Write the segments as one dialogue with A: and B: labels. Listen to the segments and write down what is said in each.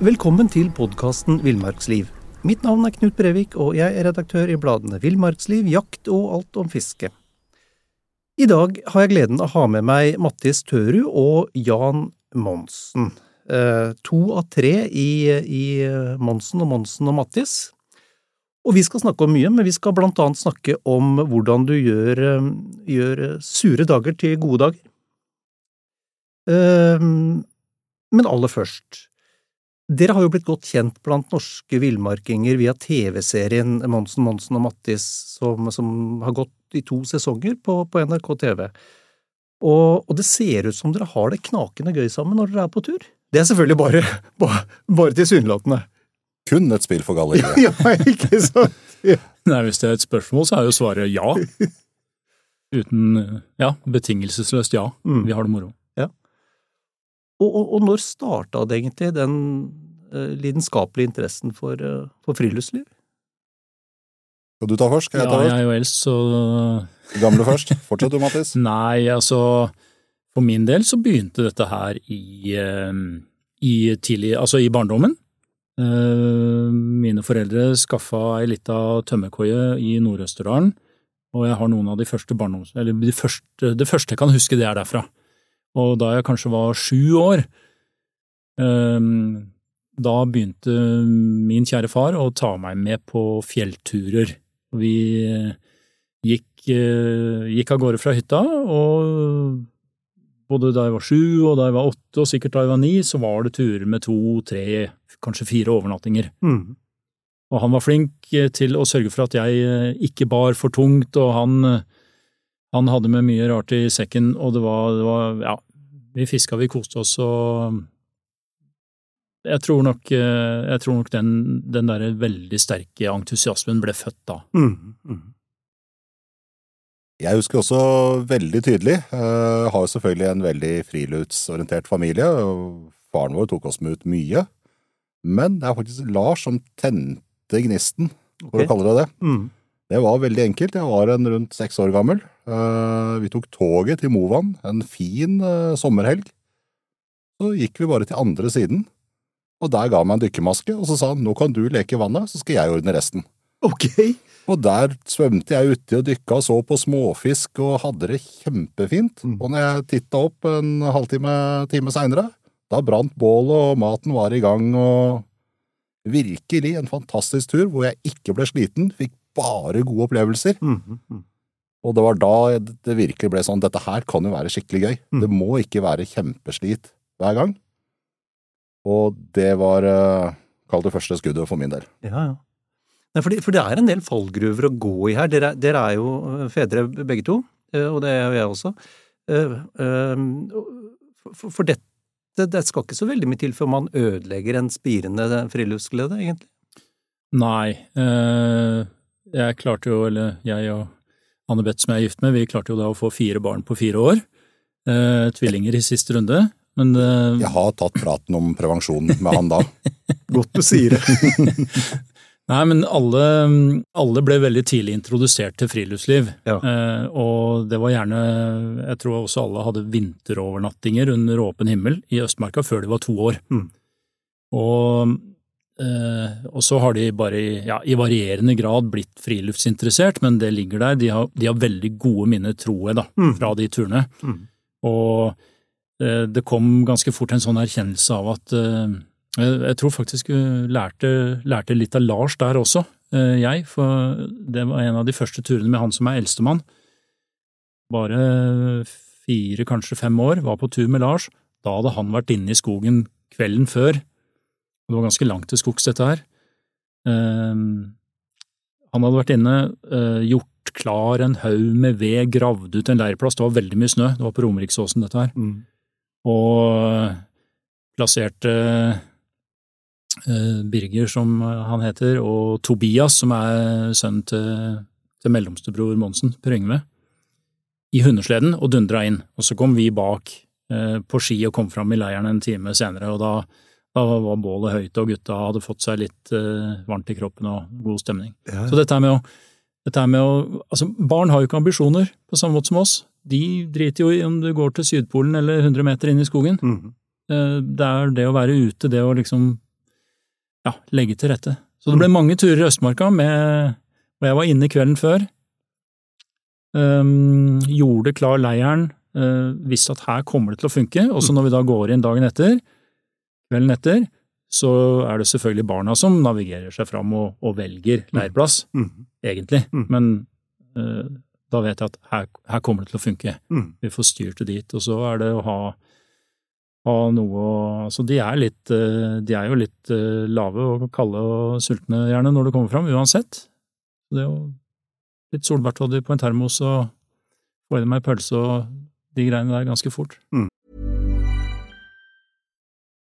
A: Velkommen til podkasten Villmarksliv. Mitt navn er Knut Brevik, og jeg er redaktør i bladene Villmarksliv, Jakt og Alt om fiske. I dag har jeg gleden av å ha med meg Mattis Tørud og Jan Monsen. Eh, to av tre i, i Monsen og Monsen og Mattis. Og vi skal snakke om mye, men vi skal blant annet snakke om hvordan du gjør, eh, gjør sure dager til gode dager. Eh, men aller først, dere har jo blitt godt kjent blant norske villmarkinger via TV-serien Monsen, Monsen og Mattis, som, som, har gått i to sesonger på, på NRK TV. Og, og, det ser ut som dere har det knakende gøy sammen når dere er på tur. Det er selvfølgelig bare, bare, bare tilsynelatende.
B: Kun et spill for galleriet.
A: ja, ikke sant? Ja.
C: Nei, hvis det er et spørsmål, så er jo svaret ja. Uten Ja, betingelsesløst ja. Mm. Vi har det moro.
A: Og, og, og når starta det egentlig, den uh, lidenskapelige interessen for, uh, for, friluftsliv?
B: Skal du ta først? Skal jeg ta
C: først? Ja, jeg er jo eldst, så
B: Gamle først. Fortsett du, Mattis.
C: Nei, altså For min del så begynte dette her i, uh, i tidlig Altså i barndommen. Mine foreldre skaffa ei lita tømmerkoie i Nord-Østerdalen, og jeg har noen av de første barndoms... Eller de første, det første jeg kan huske, det er derfra. Og da jeg kanskje var sju år, ehm, da begynte min kjære far å ta meg med på fjellturer. Vi gikk, eh, gikk av gårde fra hytta, og både da jeg var sju og da jeg var åtte, og sikkert da jeg var ni, så var det turer med to, tre, kanskje fire overnattinger. Mm. Og han var flink til å sørge for at jeg eh, ikke bar for tungt, og han han hadde med mye rart i sekken, og det var, det var ja, vi fiska, vi koste oss, og jeg tror nok, eh, jeg tror nok den, den der veldig sterke entusiasmen ble født da. Mm, mm.
B: Jeg husker også veldig tydelig, uh, har selvfølgelig en veldig friluftsorientert familie, og faren vår tok oss med ut mye, men det er faktisk Lars som tente gnisten, for okay. å kalle det det. Mm. Det var veldig enkelt. Jeg var en rundt seks år gammel. Eh, vi tok toget til Movan en fin eh, sommerhelg. Så gikk vi bare til andre siden, og der ga han meg en dykkermaske, og så sa han nå kan du leke i vannet, så skal jeg ordne resten.
A: Ok.
B: Og der svømte jeg uti og dykka og så på småfisk og hadde det kjempefint. Mm. Og når jeg titta opp en halvtime time seinere, da brant bålet og maten var i gang og Virkelig en fantastisk tur hvor jeg ikke ble sliten, fikk bare gode opplevelser. Mm, mm. Og det var da det virkelig ble sånn dette her kan jo være skikkelig gøy. Mm. Det må ikke være kjempeslit hver gang. Og det var uh, kall det første skuddet for min del.
A: Ja, ja. Nei, for, det, for, det, er en del fallgruver å gå i her. Dere, dere, er jo eh, fedre begge to, eh, og det er jo jeg også. For, for dette det skal ikke så veldig mye til før man ødelegger en spirende friluftsglede, egentlig?
C: Nei. Jeg klarte jo, eller jeg og Anne Beth som jeg er gift med, vi klarte jo da å få fire barn på fire år. Eh, tvillinger i siste runde. Men eh,
B: Jeg har tatt praten om prevensjon med han da.
A: Godt du sier det.
C: Nei, men alle, alle, ble veldig tidlig introdusert til friluftsliv. Ja. Eh, og det var gjerne Jeg tror også alle hadde vinterovernattinger under åpen himmel i Østmarka før de var to år. Mm. Og og så har de bare ja, i varierende grad blitt friluftsinteressert, men det ligger der. De har, de har veldig gode minner, tror jeg, da, mm. fra de turene. Mm. Og eh, det kom ganske fort en sånn erkjennelse av at eh, Jeg tror faktisk lærte, lærte, litt av Lars der også, jeg. For det var en av de første turene med han som er eldstemann. Bare fire, kanskje fem år, var på tur med Lars. Da hadde han vært inne i skogen kvelden før det var ganske langt til skogs, dette her. Um, han hadde vært inne, uh, gjort klar en haug med ved, gravd ut en leirplass. Det var veldig mye snø, det var på Romeriksåsen, dette her. Mm. Og plasserte uh, Birger, som han heter, og Tobias, som er sønnen til, til mellomstebror Monsen, Per Yngve, i hundesleden og dundra inn. Og så kom vi bak uh, på ski og kom fram i leiren en time senere, og da da var bålet høyt, og gutta hadde fått seg litt uh, varmt i kroppen og god stemning. Ja. Så dette med å, dette med å altså, Barn har jo ikke ambisjoner på samme måte som oss. De driter jo i om du går til Sydpolen eller 100 meter inn i skogen. Mm. Uh, det er det å være ute, det å liksom ja, legge til rette. Så det ble mange turer i Østmarka med Og jeg var inne kvelden før. Um, gjorde klar leiren, uh, visste at her kommer det til å funke. Og så når vi da går inn dagen etter, kvelden etter, så er det selvfølgelig barna som navigerer seg fram og, og velger leirplass, mm. egentlig. Mm. Men uh, da vet jeg at her, her, kommer det til å funke. Mm. Vi får styrt det dit. Og så er det å ha, ha noe Altså, de er litt uh, De er jo litt uh, lave og kalde og sultne, gjerne, når det kommer fram, uansett. Det er jo litt solbærtoddy på en termos og få i meg pølse og de greiene der ganske fort. Mm.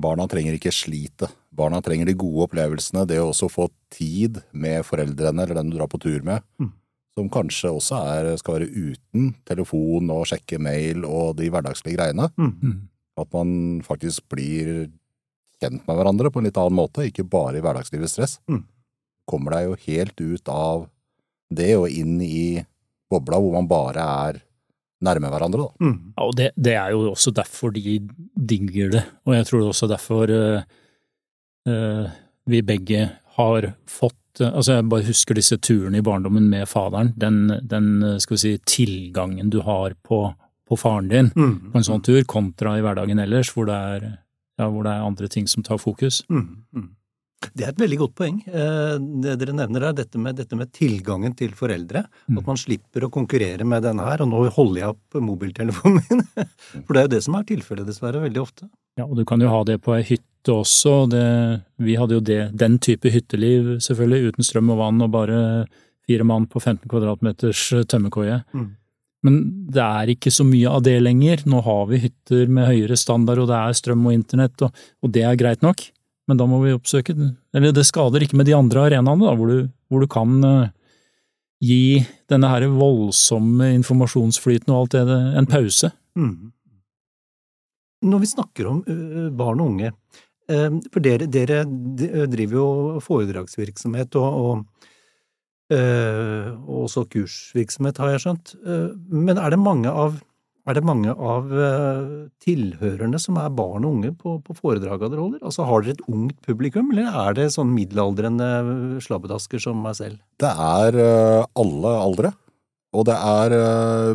B: Barna trenger ikke slite. Barna trenger de gode opplevelsene, det å også få tid med foreldrene eller den du drar på tur med. Mm som kanskje også er, skal være uten telefon og sjekke mail og de hverdagslige greiene. Mm. mm. At man faktisk blir kjent med hverandre på en litt annen måte, ikke bare i hverdagslivets stress. Mm. Kommer deg jo helt ut av det og inn i bobla hvor man bare er nærme hverandre. Da.
C: Mm. Ja, og det, det, er jo også derfor de digger det, og jeg tror det også derfor uh, uh, vi begge har fått altså Jeg bare husker disse turene i barndommen med faderen. Den, den skal vi si, tilgangen du har på, på faren din mm. på en sånn tur, kontra i hverdagen ellers, hvor det er, ja, hvor det er andre ting som tar fokus. Mm.
A: Det er et veldig godt poeng. Eh, det dere nevner er dette med, dette med tilgangen til foreldre. Mm. At man slipper å konkurrere med denne her. Og nå holder jeg opp mobiltelefonen min. For det er jo det som er tilfellet, dessverre, veldig ofte.
C: Ja, og du kan jo ha det på ei hytte også. Det, vi hadde jo det, den type hytteliv, selvfølgelig, uten strøm og vann og bare fire mann på 15 kvadratmeters tømmerkoie. Mm. Men det er ikke så mye av det lenger. Nå har vi hytter med høyere standard, og det er strøm og internett, og, og det er greit nok men da må vi oppsøke Eller det skader ikke med de andre arenaene, da, hvor du, hvor du kan uh, gi denne her voldsomme informasjonsflyten og alt det, en pause. Mm.
A: Når vi snakker om barn og unge, uh, for dere, dere, driver jo foredragsvirksomhet og, og og også kursvirksomhet, har jeg skjønt. Men er det mange av er det mange av eh, tilhørerne som er barn og unge på, på foredraget dere holder? Altså, Har dere et ungt publikum, eller er det sånn middelaldrende slabbedasker som meg selv?
B: Det er uh, alle aldre, og det er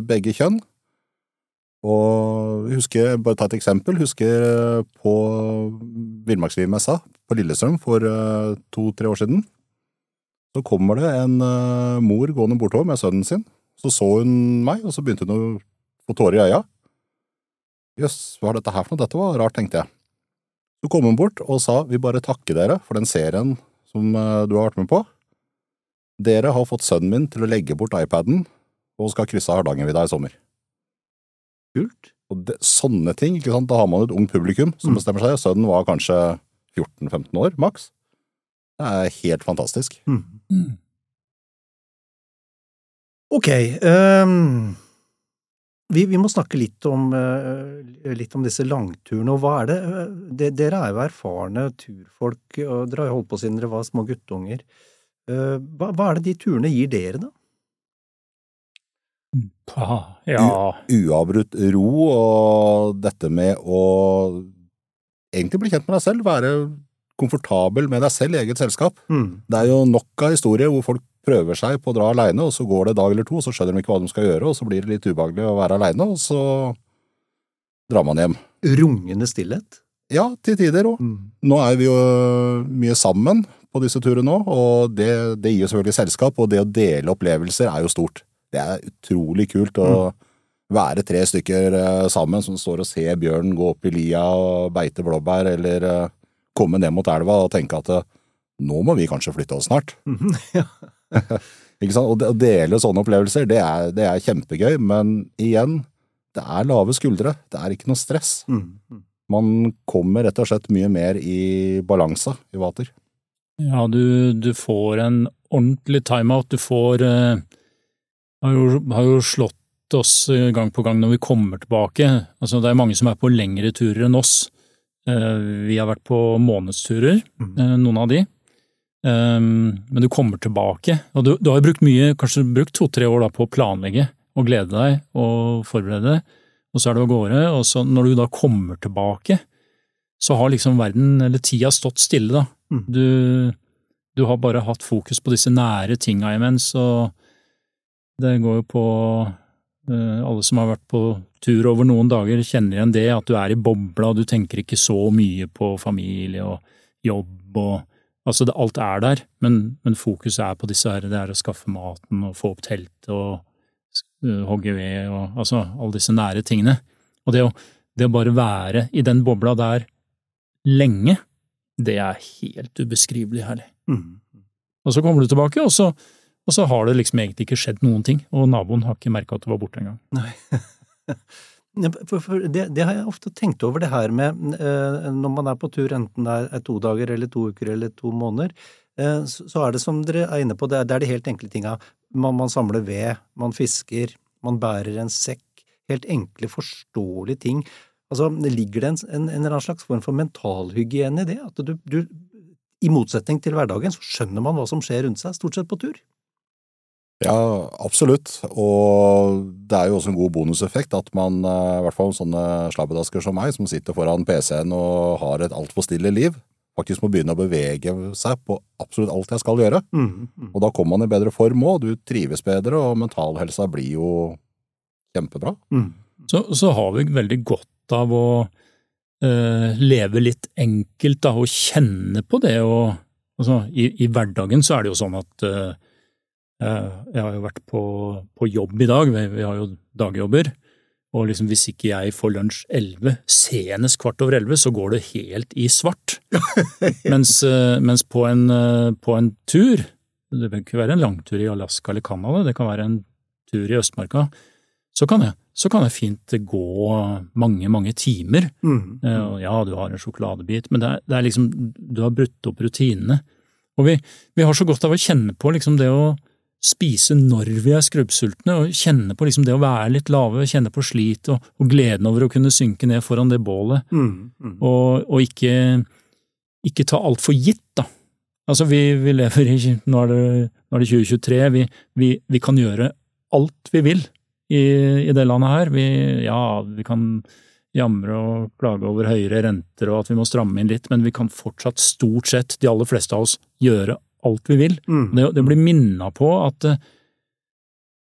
B: begge kjønn. Og husker, bare ta et eksempel, husker på Villmarkslivmessa på Lillestrøm for to-tre år siden. Så kommer det en mor gående bortover med sønnen sin. Så så hun meg, og så begynte hun å få tårer i øya. Jøss, hva er dette her for noe? Dette var rart, tenkte jeg. Så kom hun bort og sa vi bare takker dere for den serien som eh, du har vært med på. Dere har fått sønnen min til å legge bort iPaden og skal krysse Hardangervidda i sommer.
A: Kult.
B: Og det, sånne ting, ikke sant, da har man et ungt publikum som mm. bestemmer seg. Sønnen var kanskje 14-15 år, maks. Det er helt fantastisk. Mm. Mm.
A: Ok. Um vi, vi, må snakke litt om, eh, litt om, disse langturene. og hva er det? det? Dere er jo erfarne turfolk, og dere har jo holdt på siden dere var små guttunger. Eh, hva, hva, er det de turene gir dere, da?
B: Ah, ja. uavbrutt ro og dette med å egentlig bli kjent med deg selv, være komfortabel med deg selv i eget selskap. Mm. Det er jo nok av historier hvor folk prøver seg på å dra aleine, og så går det en dag eller to, og så skjønner de ikke hva de skal gjøre, og så blir det litt ubehagelig å være aleine, og så drar man hjem.
A: Rungende stillhet?
B: Ja, til tider òg. Mm. Nå er vi jo mye sammen på disse turene òg, og det, det, gir jo selvfølgelig selskap, og det å dele opplevelser er jo stort. Det er utrolig kult, å mm. være tre stykker eh, sammen som står og ser bjørnen gå opp i lia og beite blåbær, eller eh, komme ned mot elva og tenke at nå må vi kanskje flytte oss snart. Ikke sant? Og Å dele sånne opplevelser, det er, det er, kjempegøy, men igjen, det er lave skuldre. Det er ikke noe stress. Mm. Man kommer rett og slett mye mer i balanse i vater.
C: Ja, du, du får en ordentlig timeout. Du får uh, har, jo, har jo slått oss eh, gang på gang når vi kommer tilbake. Altså, det er mange som er på lengre turer enn oss. Eh, vi har vært på månedsturer, mm. Eh, noen av de. Men du kommer tilbake, og du, du har brukt mye, kanskje brukt to-tre år da, på å planlegge og glede deg og forberede deg, og så er du av gårde, og så når du da kommer tilbake, så har liksom verden, eller tida, stått stille, da. Mm. Du, du har bare hatt fokus på disse nære tinga imens, og det går jo på uh, alle som har vært på tur over noen dager, kjenner igjen det, at du er i bobla, og du tenker ikke så mye på familie og jobb og Altså, det, alt er der, men, men fokuset er på disse her, det er å skaffe maten og få opp teltet og uh, hogge ved og altså alle disse nære tingene. Og det å, det å bare være i den bobla der lenge, det er helt ubeskrivelig herlig. Mm. Og så kommer du tilbake, og så og så har det liksom egentlig ikke skjedd noen ting, og naboen har ikke merka at du var borte engang.
A: Det, det, har jeg ofte tenkt over, det her med eh, når man er på tur, enten det er to dager eller to uker eller to måneder, eh, så er det som dere er inne på, det er de helt enkle tinga. Man, man, samler ved, man fisker, man bærer en sekk. Helt enkle, forståelige ting. Altså, Ligger det en, en, en eller annen slags form for mentalhygiene i det? At du, du, i motsetning til hverdagen, så skjønner man hva som skjer rundt seg, stort sett på tur?
B: Ja, absolutt. Og det er jo også en god bonuseffekt at man, eh, i hvert fall sånne slabbedasker som meg, som sitter foran PC-en og har et altfor stille liv, faktisk må begynne å bevege seg på absolutt alt jeg skal gjøre. Mm, mm. Og da kommer man i bedre form òg, du trives bedre, og mentalhelsa blir jo kjempebra. Mm.
C: Så, så, har vi veldig godt av å uh, leve litt enkelt, da, og kjenne på det. Og, altså, i, i, hverdagen så er det jo sånn at Eh, jeg har jo vært på, på jobb i dag, vi, har jo dagjobber. Og liksom hvis ikke jeg får lunsj elleve, senest kvart over elleve, så går det helt i svart. mens, eh, mens på, en, eh, på, en, tur, det bør ikke være en langtur i Alaska eller Canada, det kan være en tur i Østmarka, så kan jeg, så kan jeg fint gå mange, mange timer. Mm. Ja, du har en sjokoladebit, men det er, det er liksom, du har brutt opp rutinene. Og vi, vi, har så godt av å kjenne på liksom det å spise når vi er skrubbsultne, og kjenne på liksom det å være litt lave, kjenne på slit og, og gleden over å kunne synke ned foran det bålet, mm, mm. Og, og, ikke, ikke ta alt for gitt, da. Altså, vi, vi lever i Nå er det, nå er det 2023, vi, vi, vi, kan gjøre alt vi vil i, i det landet her. Vi, ja, vi kan jamre og klage over høyere renter og at vi må stramme inn litt, men vi kan fortsatt stort sett, de aller fleste av oss, gjøre alt vi vil. Mm. Det, det blir minna på at uh,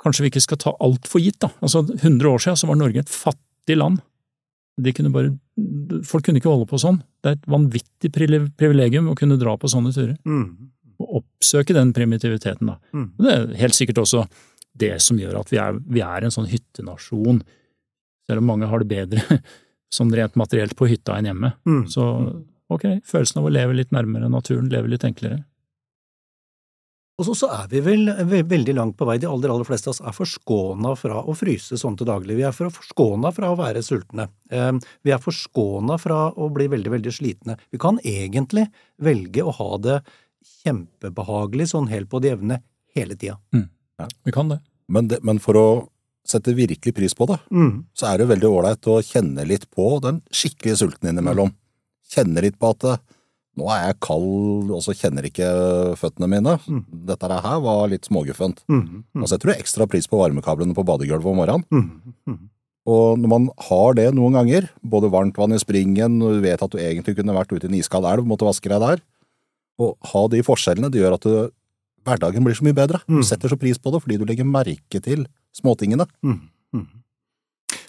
C: kanskje vi ikke skal ta alt for gitt. da. Altså, 100 år siden så var Norge et fattig land. Kunne bare, folk kunne ikke holde på sånn. Det er et vanvittig privilegium å kunne dra på sånne turer. Mm. Og oppsøke den primitiviteten, da. Mm. Det er helt sikkert også det som gjør at vi er, vi er en sånn hyttenasjon. Selv om mange har det bedre sånn rent materielt på hytta enn hjemme. Mm. Så ok, følelsen av å leve litt nærmere naturen, leve litt enklere.
A: Og så, er vi vel veldig langt på vei, de aller aller fleste av oss er forskåna fra å fryse sånn til daglig. Vi er forskåna fra å være sultne. Ehm, vi er forskåna fra å bli veldig, veldig slitne. Vi kan egentlig velge å ha det kjempebehagelig sånn helt på det jevne hele tida.
C: Mm. Ja, vi kan det.
B: Men, det. men, for å sette virkelig pris på det, mm. så er det veldig ålreit å kjenne litt på den skikkelige sulten innimellom. Kjenne litt på at nå er jeg kald og så kjenner ikke føttene mine. Mm. Dette her var litt småguffent. Mm. Mm. Altså, setter du ekstra pris på varmekablene på badegulvet om morgenen. Mm, mm. Og når man har det noen ganger, både varmt vann i springen, og du vet at du egentlig kunne vært ute i en iskald elv, måtte vaske deg der, og ha de forskjellene, det gjør at du, hverdagen blir så mye bedre. Du mm. setter så pris på det fordi du legger merke til småtingene.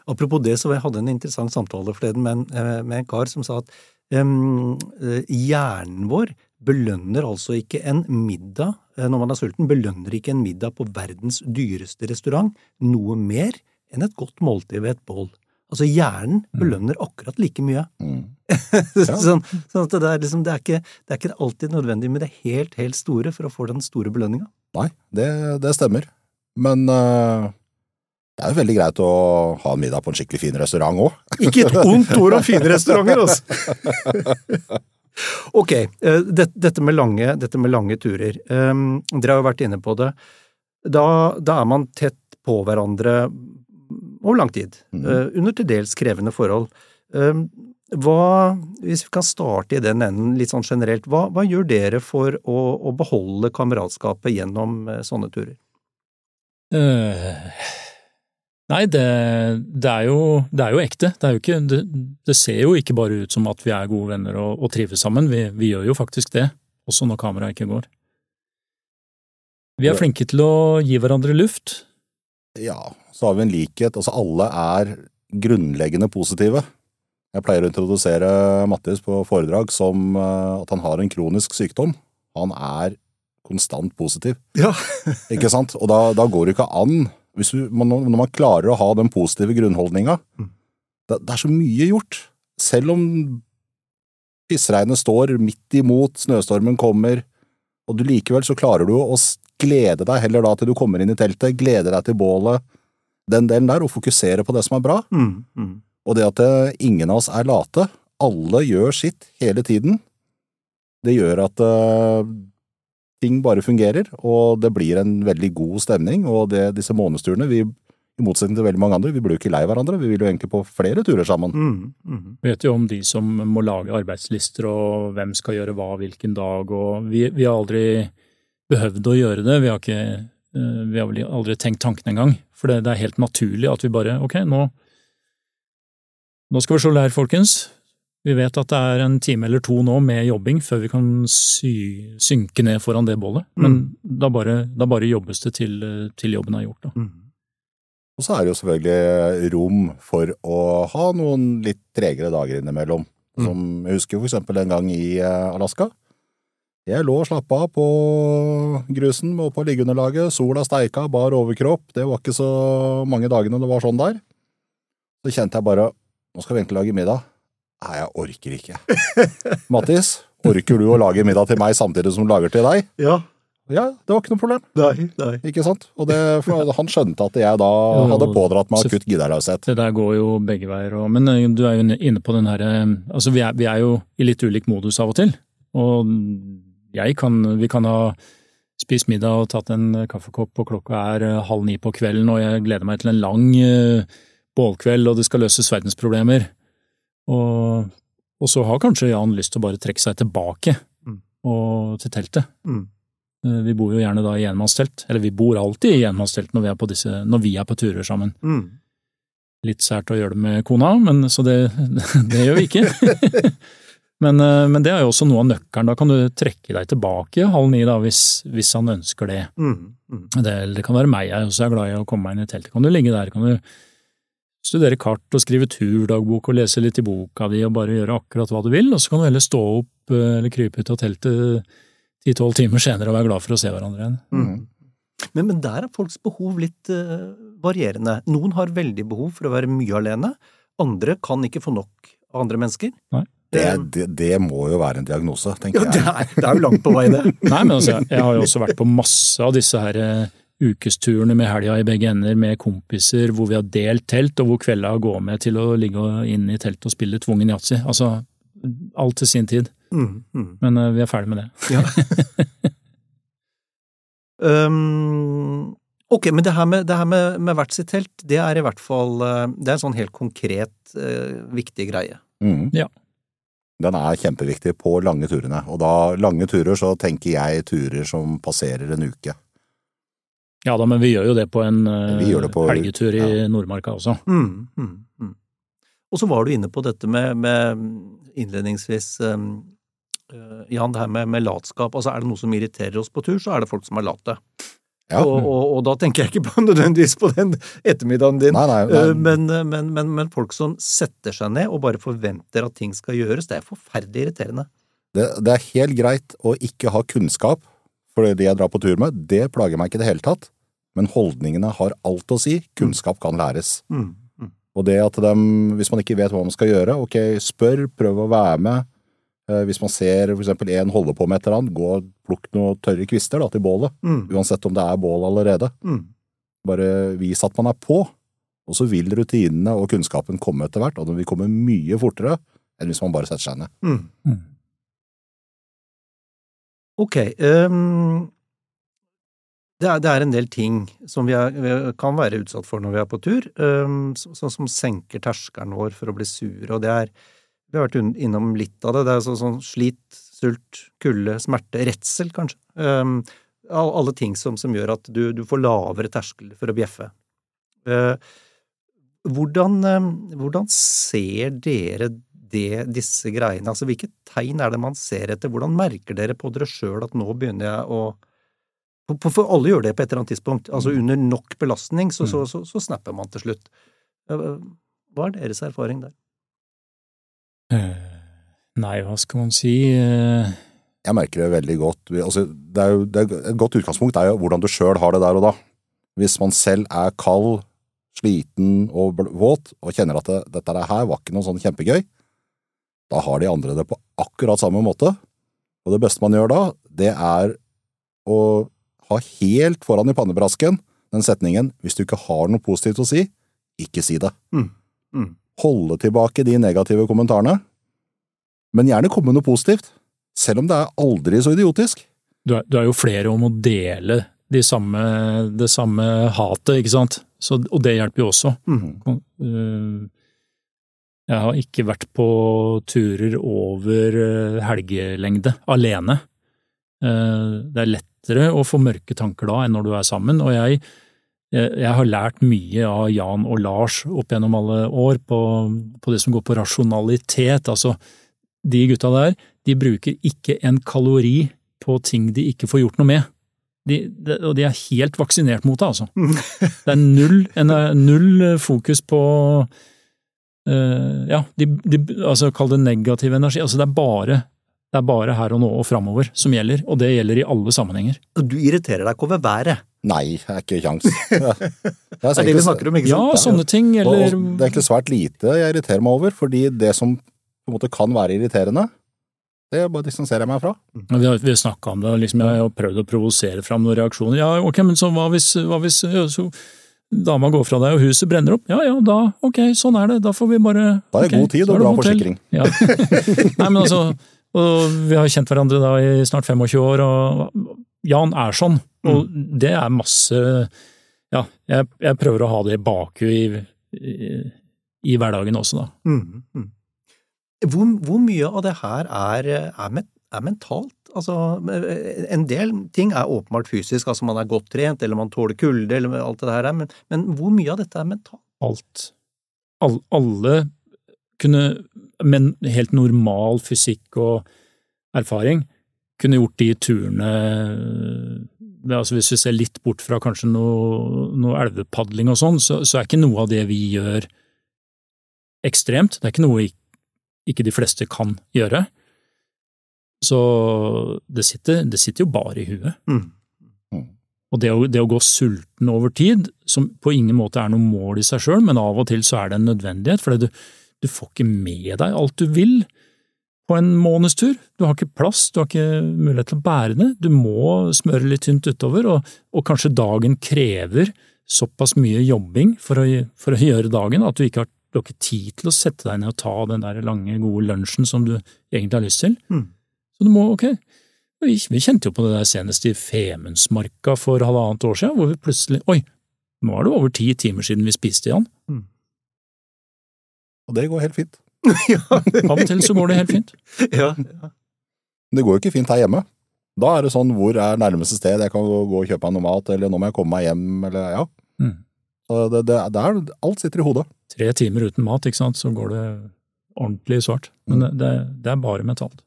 A: Apropos det, så jeg hadde en interessant samtale forleden med en, eh, med en kar som sa at hjernen vår belønner altså ikke en middag eh, når man er sulten, belønner ikke en middag på verdens dyreste restaurant noe mer enn et godt måltid ved et bål. Altså hjernen
B: Mm.
A: belønner akkurat like mye.
B: Mm.
A: sånn, sånn at det er, liksom, det, er ikke, det er ikke alltid nødvendig med det helt, helt store for å få den store belønninga.
B: Nei, det, det stemmer. Men eh, det er jo veldig greit å ha en middag på en skikkelig fin restaurant òg.
A: Ikke et ondt ord om fine restauranter, altså! Ok, eh, dette, med lange, dette med lange turer. Um, dere har jo vært inne på det. Da, da er man tett på hverandre over lang tid,
B: Mhm.
A: eh, under til dels krevende forhold. Um, hva, hvis vi kan starte i den enden litt sånn generelt, hva, hva gjør dere for å, å beholde kameratskapet gjennom eh, sånne turer?
C: Eh, nei, det, det, er jo, det er jo ekte. Det, er jo ikke, det, det ser jo ikke bare ut som at vi er gode venner og, og trives sammen, vi, vi gjør jo faktisk det, også når kameraet ikke går. Vi er flinke til å gi hverandre luft.
B: Ja, så har vi en likhet. Altså, alle er grunnleggende positive. Jeg pleier å introdusere Mattis på foredrag som eh, at han har en kronisk sykdom. Han er konstant positiv,
A: Ja.
B: ikke sant? Og da, da går det ikke an, du, når man klarer å ha den positive grunnholdninga.
A: Mm.
B: Det, det er så mye gjort. Selv om pissregnet står midt imot, snøstormen kommer, og du likevel så klarer du å glede deg heller da til du kommer inn i teltet, glede deg til bålet, den delen der, og fokusere på det som er bra.
A: Mm, mm.
B: Og det at det, ingen av oss er late, alle gjør sitt hele tiden, det gjør at eh, ting bare fungerer, og det blir en veldig god stemning, og det, disse månedsturene, vi, i motsetning til veldig mange andre, vi blir jo ikke lei hverandre, vi vil jo egentlig på flere turer sammen.
A: Mm, mm.
C: vet jo om de som må lage arbeidslister og hvem skal gjøre hva hvilken dag, og vi, vi har aldri behøvd å gjøre det. Vi har, ikke, eh, vi har vel aldri tenkt tanken engang. For det, det er helt naturlig at vi bare ok, nå, nå skal vi slå leir, folkens. Vi vet at det er en time eller to nå med jobbing før vi kan sy, synke ned foran det bålet. Men da, bare, da bare jobbes det til, til jobben er gjort.
A: Mm.
B: Og så er det jo selvfølgelig rom for å ha noen litt tregere dager innimellom.
A: Mm.
B: Som jeg husker for eksempel en gang i eh, Alaska. Jeg lå og slappa av på grusen og på liggeunderlaget, sola steika, bar overkropp, det var ikke så mange dagene det var sånn der. Så kjente jeg bare, nå skal vi egentlig lage middag. Nei, jeg orker ikke. Mattis, orker du å lage middag til meg samtidig som du lager til deg?
A: Ja.
B: Ja, det var ikke noe problem.
A: Nei, nei.
B: Ikke sant? Og det, for han skjønte at jeg da hadde pådratt meg akutt gidderløshet.
C: Det der går jo begge veier. Og, men du er jo inne på den her eh, Altså, vi er, vi er jo i litt ulik modus av og til. Og jeg kan Vi kan ha spist middag og tatt en kaffekopp, og klokka er halv ni på kvelden, og jeg gleder meg til en lang bålkveld, og det skal løses verdensproblemer. Og, og så har kanskje Jan lyst til å bare trekke seg tilbake
A: Mm.
C: og til teltet.
A: Mm.
C: Eh, Vi bor jo gjerne da i enmannstelt, eller vi bor alltid i enmannstelt når vi er på disse, når vi er på turer sammen
A: Mm.
C: litt sært å gjøre det med kona, men, så det, det gjør vi ikke. men, eh, men det er jo også noe av nøkkelen. Da kan du trekke deg tilbake halv ni da, hvis, hvis han ønsker det.
A: Mm. Mm.
C: det. Det kan være meg, jeg også er glad i å komme meg inn i teltet. Kan du ligge der, kan du studere kart og skrive turdagbok og lese litt i boka di og bare gjøre akkurat hva du vil, og så kan du heller stå opp eh, eller krype ut av teltet ti-tolv timer senere og være glad for å se hverandre igjen.
A: Mm. Men, men der er folks behov litt uh, varierende. Noen har veldig behov for å være mye alene, andre kan ikke få nok av andre mennesker.
B: Det, det, det må jo være en diagnose, tenker
A: ja, det
B: jeg.
A: er, det er jo langt på vei, det.
C: Nei, men altså, jeg har jo også vært på masse av disse her eh, ukesturene med helga i begge ender med kompiser hvor vi har delt telt, og hvor kvelda går med til å ligge inn i teltet og spille tvungen yatzy. Altså, alt til sin tid.
A: Mm. Mm.
C: Men uh, vi er ferdig med det.
A: Ja. um, ok, men det her, med, det her med, med hvert sitt telt, det er i hvert fall eh, Det er en sånn helt konkret, uh, viktig greie.
B: Mm.
C: Ja.
B: Den er kjempeviktig på lange turene, og da lange turer så tenker jeg turer som passerer en uke.
C: Ja da, men vi gjør jo det på en eh,
B: det på-
C: helgetur i
B: ja.
C: Nordmarka også.
A: Mm. Mm. Mm. Og så var du inne på dette med, med innledningsvis um, eh, Jan, det her med, med latskap. Altså Er det noe som irriterer oss på tur, så er det folk som er late.
B: Ja.
A: Og, og, og da tenker jeg ikke på nødvendigvis på den ettermiddagen din,
B: Nei, nei, nei.
A: Eh, Men, men, men, men folk som setter seg ned og bare forventer at ting skal gjøres, det er forferdelig irriterende.
B: Det, det er helt greit å ikke ha kunnskap, for det jeg drar på tur med, det plager meg ikke i det hele tatt. Men holdningene har alt å si. Kunnskap kan læres.
A: Mm. Mm.
B: Og det at de, hvis man ikke vet hva man skal gjøre, ok, spør, prøv å være med. Eh, Hvis man ser for eksempel en holde på med et eller annet, gå og plukk noen tørre kvister da, til bålet.
A: Mm.
B: Uansett om det er bål allerede.
A: Mm.
B: Bare vis at man er på, og så vil rutinene og kunnskapen komme etter hvert, og den vil komme mye fortere enn hvis man bare setter seg ned.
A: Mm.
C: Mm.
A: Ok. ehm, det, er, det er en del ting som vi, er, vi kan være utsatt for når vi er på tur, um, så- sånn som senker terskelen vår for å bli sure, og det er Vi har vært innom litt av det. Det er så, sånn slit, sult, kulde, smerte, redsel, kanskje. Um, all- alle ting som, som gjør at du, du får lavere terskel for å bjeffe. Uh, hvordan, um, hvordan ser dere det, disse greiene? Altså, hvilke tegn er det man ser etter? Hvordan merker dere på dere sjøl at nå begynner jeg å for, for- alle gjør det på et eller annet tidspunkt. Altså under nok belastning, så, så, så, så snapper man til slutt. Hva er deres erfaring der?
C: Eh, Nei, hva skal man si? Eh,
B: Jeg merker det veldig godt. Altså, det er jo, det er, et godt utgangspunkt er jo hvordan du sjøl har det der og da. Hvis man selv er kald, sliten og våt, og kjenner at det, dette her var ikke noe sånn kjempegøy, da har de andre det på akkurat samme måte. Og det beste man gjør da, det er å ha helt foran i pannebrasken den setningen 'hvis du ikke har noe positivt å si, ikke si det'.
A: Mm. Mm.
B: Holde tilbake de negative kommentarene, men gjerne komme med noe positivt, selv om det er aldri så idiotisk.
C: du, er, du er jo flere om å dele de samme, det samme hatet, ikke sant? Så, og det hjelper jo også.
A: Mm.
C: Eh, Jeg har ikke vært på turer over eh, helgelengde alene. Eh, Det er lettere å få mørke tanker da enn når du er sammen, og jeg, jeg, har lært mye av Jan og Lars opp gjennom alle år på, på det som går på rasjonalitet. Altså, de gutta der, de bruker ikke en kalori på ting de ikke får gjort noe med. De, de, og de er helt vaksinert mot det, altså. Det er null, en, null fokus på uh, ja, de, de, altså kall det negativ energi. Altså det er bare, det er bare her og nå og framover som gjelder, og det gjelder i alle sammenhenger.
A: Og Du irriterer deg ikke over været.
B: Nei, det er ikke kjangs. Det er,
A: Det er det vi snakker om, ikke sant?
C: Ja, sånne ting, eller
B: det er egentlig svært lite jeg irriterer meg over, fordi det som på en måte kan være irriterende, det bare distanserer jeg meg fra.
C: Vi har, vi har snakka om det, og liksom jeg har prøvd å provosere fram noen reaksjoner. Ja, ok, men så hva hvis, hva hvis ja, så, dama går fra deg og huset brenner opp? Ja ja, da, ok, sånn er det, da får vi bare
B: Da er det god tid og bra forsikring.
C: Ja. Nei, men altså, og vi har kjent hverandre da i snart 25 år, og Jan er sånn, og det er masse Ja, jeg, jeg prøver å ha det i bakhuet i, i, i hverdagen også, da.
A: Mm, mm. Hvor, hvor mye av det her er, er, er mentalt? Altså, en del ting er åpenbart fysisk, altså man er godt trent, eller man tåler kulde, eller alt det der, men, men hvor mye av dette er mentalt?
C: alt. All, alle kunne, med helt normal fysikk og erfaring, kunne gjort de turene altså Hvis vi ser litt bort fra kanskje noe, noe elvepadling og sånn, så, så er ikke noe av det vi gjør ekstremt. Det er ikke noe ikke de fleste kan gjøre. Så det sitter, det sitter jo bare i huet.
A: Mm.
C: Og det å, det å gå sulten over tid, som på ingen måte er noe mål i seg sjøl, men av og til så er det en nødvendighet, for du, du får ikke med deg alt du vil på en månedstur. Du har ikke plass, du har ikke mulighet til å bære det. Du må smøre litt tynt utover, og, og kanskje dagen krever såpass mye jobbing for å, for å gjøre dagen at du ikke har, du har ikke tid til å sette deg ned og ta den der lange, gode lunsjen som du egentlig har lyst til.
A: Mm.
C: Så du må, ok, vi, vi kjente jo på det der senest i Femundsmarka for halvannet år siden, hvor vi plutselig Oi, nå er det over ti timer siden vi spiste igjen.
B: Og det går helt fint.
A: ja,
C: Av og til så går det helt fint.
A: ja, ja.
B: Det går jo ikke fint her hjemme. Da er det sånn hvor er nærmeste sted jeg kan gå og kjøpe meg noe mat, eller nå må jeg komme meg hjem, eller ja.
C: Mm.
B: Så det, det, det er, alt sitter i hodet.
C: Tre timer uten mat, ikke sant, så går det ordentlig svart. Men det, det, det er bare mentalt.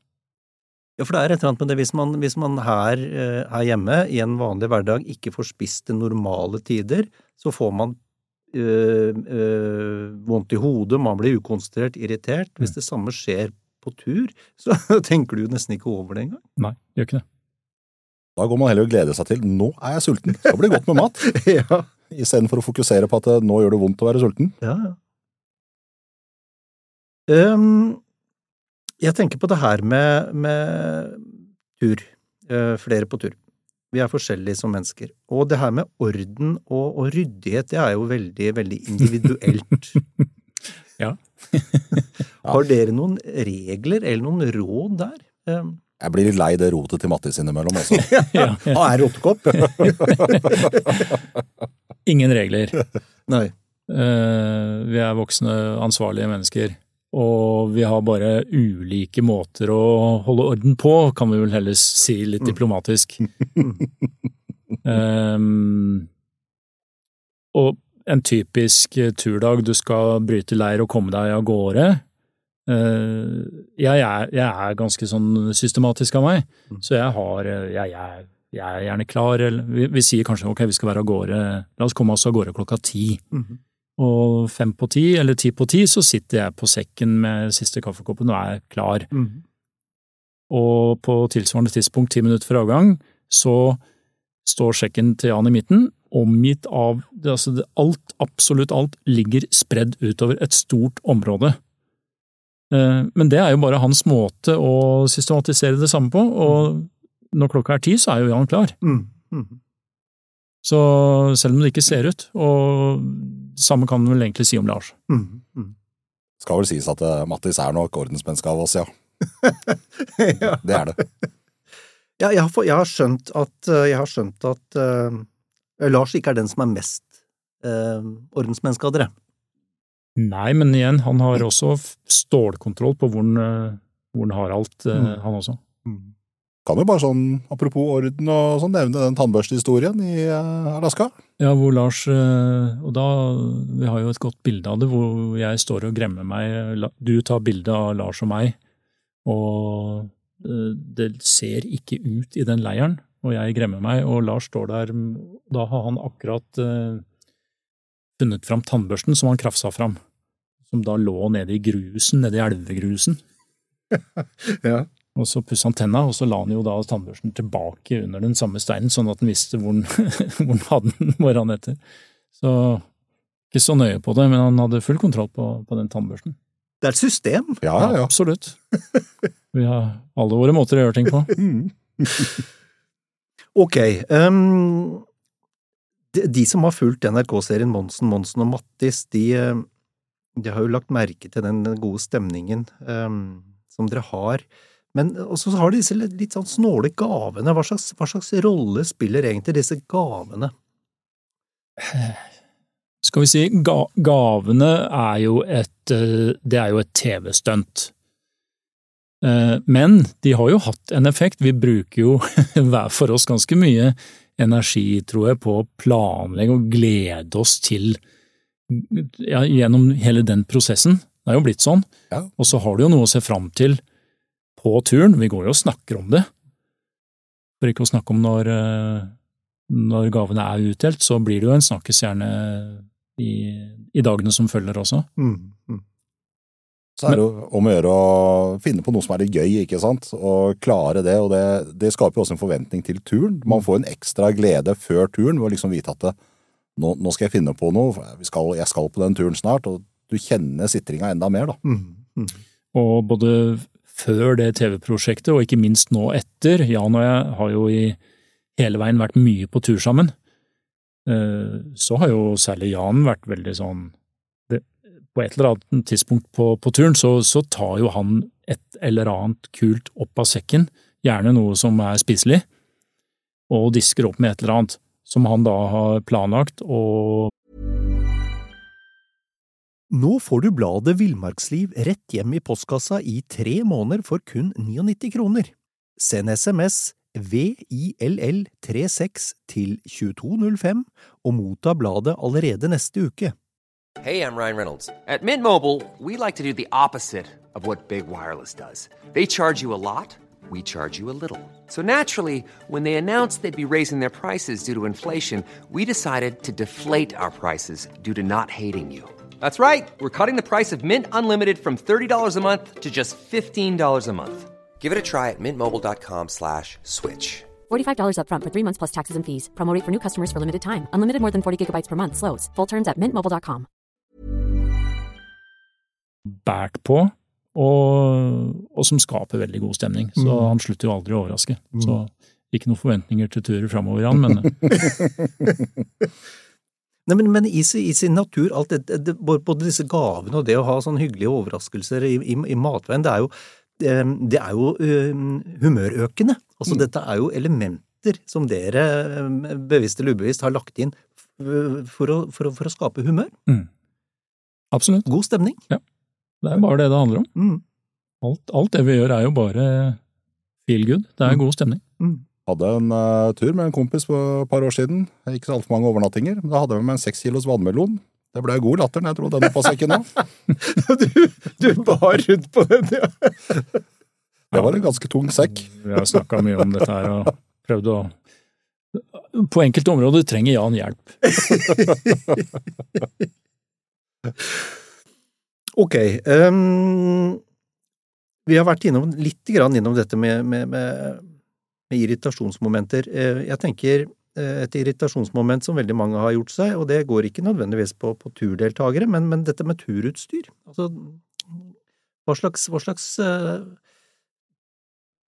A: Ja, for det er et eller annet med det hvis man, hvis man her, eh, her hjemme i en vanlig hverdag ikke får spist til normale tider, så får man øh, øh, vondt i hodet, man blir ukonsentrert, irritert. Hvis det samme skjer på tur, så tenker du jo nesten ikke over det engang.
C: Nei, gjør ikke det.
B: Da går man heller og gleder seg til nå er jeg sulten, så blir det godt med mat.
A: ja.
B: Istedenfor å fokusere på at eh, nå gjør det vondt å være sulten.
A: Ja, ja. Um, jeg tenker på det her med, med tur. Uh, flere på tur. Vi er forskjellige som mennesker. Og det her med orden og, og ryddighet, det er jo veldig, veldig individuelt.
C: ja.
A: Har dere noen regler eller noen råd der? Um,
B: jeg blir litt lei det rotet til Mattis innimellom også.
A: ja, Han er rotekopp.
C: Ingen regler.
A: Nei.
C: Uh, vi er voksne, ansvarlige mennesker. Og vi har bare ulike måter å holde orden på, kan vi vel heller si litt mm. diplomatisk. um, og en typisk turdag, du skal bryte leir og komme deg av gårde. Uh, jeg, er, jeg, er, ganske sånn systematisk av meg, mm. så jeg har jeg, jeg, jeg er gjerne klar. Eller, vi, vi, sier kanskje ok, vi skal være av gårde, la oss komme oss av gårde klokka ti. Mm -hmm. Og fem på ti, eller ti på ti, så sitter jeg på sekken med siste kaffekoppen og er klar. Mm. Og på tilsvarende tidspunkt, ti minutter fra avgang, så står sekken til Jan i midten, omgitt av altså alt, absolutt alt, ligger spredd utover et stort område. Eh, men det er jo bare hans måte å systematisere det samme på, og når klokka er ti, så er jo Jan klar. Mm. Mm. Så selv om det ikke ser ut, og samme kan man vel egentlig si om Lars. Mm,
B: mm. Skal vel sies at uh, Mattis er nok ordensmenneske av oss, ja. ja. Det er det.
A: Ja, jeg har, jeg har skjønt at, uh, jeg har skjønt at uh, Lars ikke er den som er mest ordensmenneske av dere.
C: Nei, men igjen, han har også stålkontroll på hvor han, hvor han har alt, mm. han også. Mm.
B: Kan jo bare sånn, apropos orden og sånn, nevne den tannbørstehistorien i uh, Alaska.
C: Ja, hvor Lars uh, Og da Vi har jo et godt bilde av det, hvor jeg står og gremmer meg. Du tar bilde av Lars og meg, og uh, det ser ikke ut i den leiren. Og jeg gremmer meg, og Lars står der. Da har han akkurat funnet fram tannbørsten som han krafsa fram. Som da lå nede i grusen, nede i elvegrusen. ja. Og så pussa han tenna, og så la han jo da tannbørsten tilbake under den samme steinen, sånn at han visste hvor han, hvor han hadde den morgenen etter. Så ikke så nøye på det, men han hadde full kontroll på, på den tannbørsten.
A: Det er et system.
C: Ja, ja. Absolutt. Vi har alle våre måter å gjøre ting på.
A: ok. Um, de, de, som har fulgt NRK-serien Monsen, Monsen og Mattis, de, eh, de, har jo lagt merke til den gode stemningen um, som dere har. Men så har de disse litt sånn snåle gavene. Hva slags, hva slags rolle spiller egentlig disse gavene?
C: Skal vi si, ga, gavene er jo et eh, Det er jo et TV-stunt. Eh, men de har jo hatt en effekt. Vi bruker jo hver for oss ganske mye energi, tror jeg, på å planlegge og glede oss til ja, gjennom hele den prosessen. Det er jo blitt sånn. Ja. Og så har du jo noe å se fram til på turen. Vi går jo og snakker om det. For ikke å snakke om når, eh, når gavene er utdelt, så blir det jo en snakkes gjerne i, i dagene som følger også. Mm, mm.
B: Så er det jo om å gjøre å finne på noe som er litt gøy, ikke sant, og klare det. Og det, det skaper jo også en forventning til turen. Man får en ekstra glede før turen ved å liksom vite at det, nå, nå, skal jeg finne på noe, skal, jeg skal på den turen snart. Og du kjenner sitringa enda mer, da. Mm,
C: mm. Og både før det TV-prosjektet, og ikke minst nå etter. Jan og jeg har jo i hele veien vært mye på tur sammen. Eh, så har jo særlig Jan vært veldig sånn det, På et eller annet tidspunkt på, på turen så, så, tar jo han et eller annet kult opp av sekken, gjerne noe som er spiselig, og disker opp med et eller annet som han da har planlagt og
A: nå får du bladet Villmarksliv rett hjem i postkassa i tre måneder for kun 99 kroner. Send SMS VILL36 til 2205 og motta bladet allerede neste uke.
D: Hey, I'm Ryan Reynolds. At Mint Mobile, we like to do the of what Big Wireless does. They charge you a lot, we charge you a little. So naturally, when they announced they'd be raising their prices due to inflation, we decided to deflate our prices due to not hating you. That's right. We're cutting the price of Mint Unlimited from $30 a month to just $15 a month. Give it a try at mintmobile.com slash switch.
E: $45 upfront for three months plus taxes and fees. Promote for new customers for limited time. Unlimited more than 40 gigabytes per month. Slows. Full terms at mintmobile.com.
C: Bært på, og, og, som skaper veldig god stemning. Så mm. han slutter jo aldri å overraske. Mm. Så ikke noen forventninger til turer framover, Jan, men
A: Nei, men, men i, i, sin natur, alt det, det, både disse gavene og det å ha sånne hyggelige overraskelser i, i, i matveien, det er jo, det er jo um, humørøkende. Altså, mm. dette er jo elementer som dere, bevisst eller ubevisst, har lagt inn for å, for å, for å skape humør. Mm.
C: Absolutt.
A: God stemning.
C: Ja. Det er bare det det handler om. Mm. Alt, alt, det vi gjør er jo bare feel good. Det er mm. god stemning.
B: Hadde en uh, tur med en kompis for et par år siden. Ikke så altfor mange overnattinger. Da hadde vi med en seks kilos vannmelon. Det ble god latter når jeg dro den opp av sekken òg.
A: du, du bar rundt på den, ja.
B: det var en ganske tung sekk.
C: Vi har snakka mye om dette her og prøvd å På enkelte områder trenger Jan hjelp.
A: ok. Um, vi har vært innom, litt grann innom dette med, med, med med irritasjonsmomenter. Eh, jeg tenker eh, et irritasjonsmoment som veldig mange har gjort seg, og det går ikke nødvendigvis på, på turdeltakere, men, men, dette med turutstyr. Altså, hva slags, hva slags eh,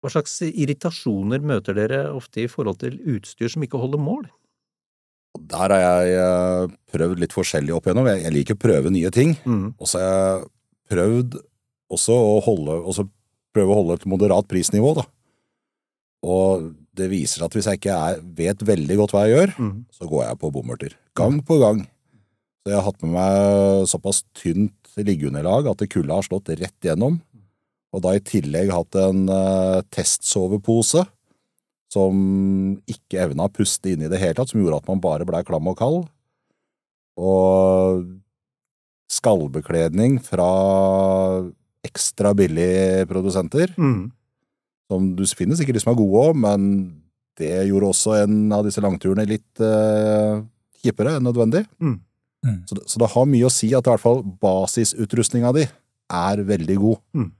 A: hva slags irritasjoner møter dere ofte i forhold til utstyr som ikke holder mål?
B: Der har jeg prøvd litt forskjellig opp igjennom. Jeg liker å prøve nye ting. Mm. Og så har jeg prøvd også å holde, også prøve å holde et moderat prisnivå, da. Og det viser at hvis jeg ikke er, vet veldig godt hva jeg gjør, mm. så går jeg på bomurter. Gang på gang. Så jeg har hatt med meg såpass tynt liggeunderlag at kulda har slått rett gjennom. Og da i tillegg hatt en uh, testsovepose som ikke evna å puste inn i det hele tatt, som gjorde at man bare blei klam og kald. Og skallbekledning fra ekstra billige produsenter. Mm som du finner sikkert de som er gode òg, men det gjorde også en av disse langturene litt uh, kjippere enn nødvendig. Mm. Mm. Så, det, så, det har mye å si at i hvert fall basisutrustninga di er veldig god. Mm.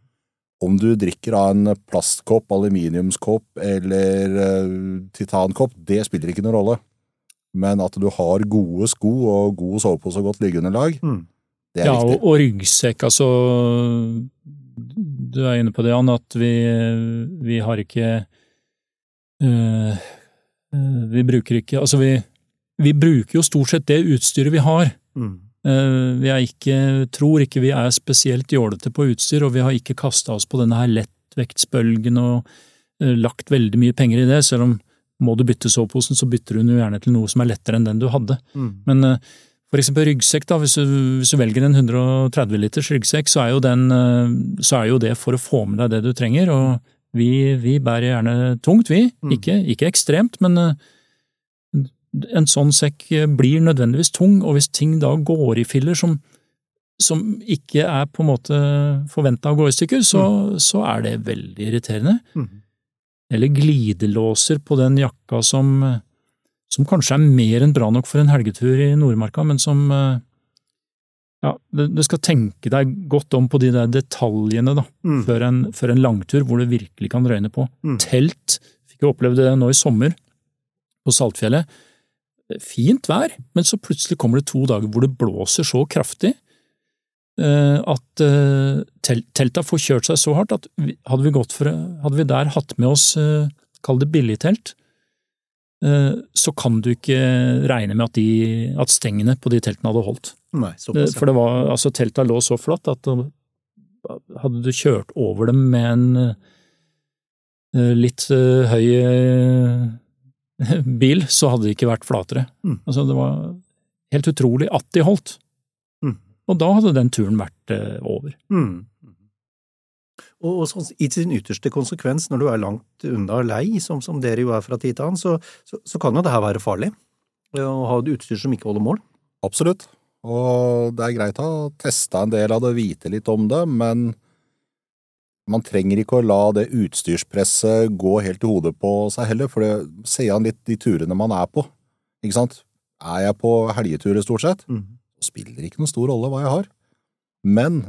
B: Om du drikker av en plastkopp, aluminiumskopp eller uh, titankopp, det spiller ikke noen rolle. Men at du har gode sko og god sovepose og godt liggeunderlag, mm. det er
C: ja,
B: viktig.
C: Og, og ryggsekk, altså du er inne på det, Jan, at vi, vi har ikke øh, Vi bruker ikke Altså, vi, vi, bruker jo stort sett det utstyret vi har. Mm. Uh, vi er ikke, tror ikke vi er spesielt jålete på utstyr, og vi har ikke kasta oss på denne her lettvektsbølgen og uh, lagt veldig mye penger i det, selv om må du bytte soveposen, så bytter du den jo gjerne til noe som er lettere enn den du hadde. Mm. Men for eksempel ryggsekk, da, hvis du, hvis du, velger en 130 liters ryggsekk, så er, jo den, eh, så er jo det for å få med deg det du trenger, og vi, vi bærer gjerne tungt, vi. Mm. Ikke, ikke, ekstremt, men eh, en sånn sekk blir nødvendigvis tung, og hvis ting da går i filler som, som ikke er på en måte forventa å gå i stykker, så, mm. så, er det veldig irriterende. Mm. Eller glidelåser på den jakka som som kanskje er mer enn bra nok for en helgetur i Nordmarka, men som eh, ja, du skal tenke deg godt om på de der detaljene da, mm. før, en, før, en, langtur hvor det virkelig kan røyne på. Mm. Telt fikk jeg oppleve det nå i sommer på Saltfjellet. Fint vær, men så plutselig kommer det to dager hvor det blåser så kraftig eh, at telta får kjørt seg så hardt at hadde vi, for, hadde vi der hatt med oss, kall det billigtelt, Eh, så kan du ikke regne med at, de, at stengene på de teltene hadde holdt.
A: Nei, såpass,
C: For det var, altså telta lå så flatt at hadde du kjørt over dem med en eh, litt eh, høy bil, så hadde de ikke vært flatere. Mm. Altså det var helt utrolig at de holdt. Mm. Og da hadde den turen vært over. Mm.
A: Og, og sånn, i sin ytterste konsekvens, når du er langt unna lei, som, som dere jo er fra tid til annen, så, så, så, kan jo det her være farlig. Å ha et utstyr som ikke holder mål.
B: Absolutt. Og det er greit å teste en del av det, vite litt om det, men man trenger ikke å la det utstyrspresset gå helt i hodet på seg heller, for det ser an litt de turene man er på. Ikke sant? Er jeg på helgeturer stort sett, mm. spiller det ikke noen stor rolle hva jeg har. Men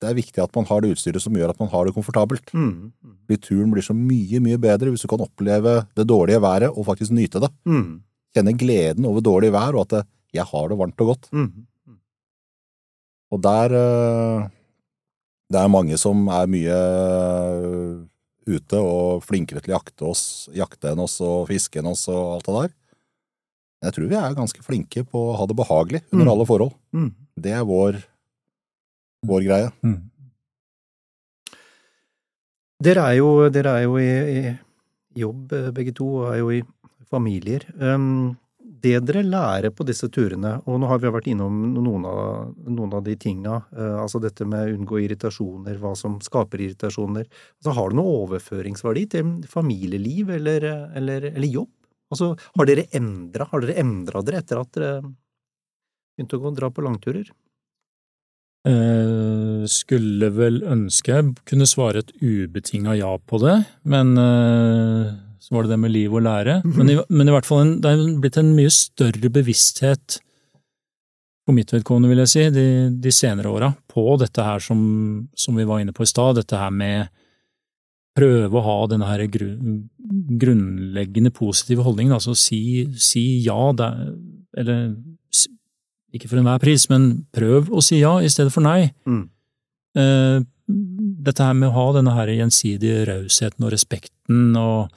B: det er viktig at man har det utstyret som gjør at man har det komfortabelt.
A: Mm.
B: Fordi turen blir så mye, mye bedre hvis du kan oppleve det dårlige været og faktisk nyte det.
A: Mm.
B: Kjenne gleden over dårlig vær og at det, jeg har det varmt og godt.
A: Mm.
B: Og der eh, Det er mange som er mye eh, ute og flinkere til å jakte, oss, jakte enn oss og fiske enn oss og alt det der. Jeg tror vi er ganske flinke på å ha det behagelig under
A: Mm.
B: alle forhold.
A: Mm.
B: Det er vår, vår greie.
C: Mm.
A: Dere er jo, dere er jo i, i jobb, eh, begge to, og er jo i familier. Um, det dere lærer på disse turene, og nå har vi vært innom noen av, noen av de tinga, eh, altså dette med unngå irritasjoner, hva som skaper irritasjoner, altså har det noe overføringsverdi til familieliv eller, eller, eller jobb? Altså, har dere endra, dere endra dere etter at dere begynte å gå, dra på langturer?
C: Eh, skulle vel ønske jeg kunne svare et ubetinga ja på det, men eh, så var det det med liv og lære. Men i, men i hvert fall en, det er blitt en mye større bevissthet, for mitt vedkommende vil jeg si, de, de senere åra, på dette her som, som vi var inne på i stad, dette her med prøve å ha denne her grunn, grunnleggende positive holdningen, altså si, si ja, det, er- eller ikke for enhver pris, men prøv å si ja i stedet for nei.
A: Mm.
C: Eh, dette her med å ha denne her gjensidige rausheten og respekten og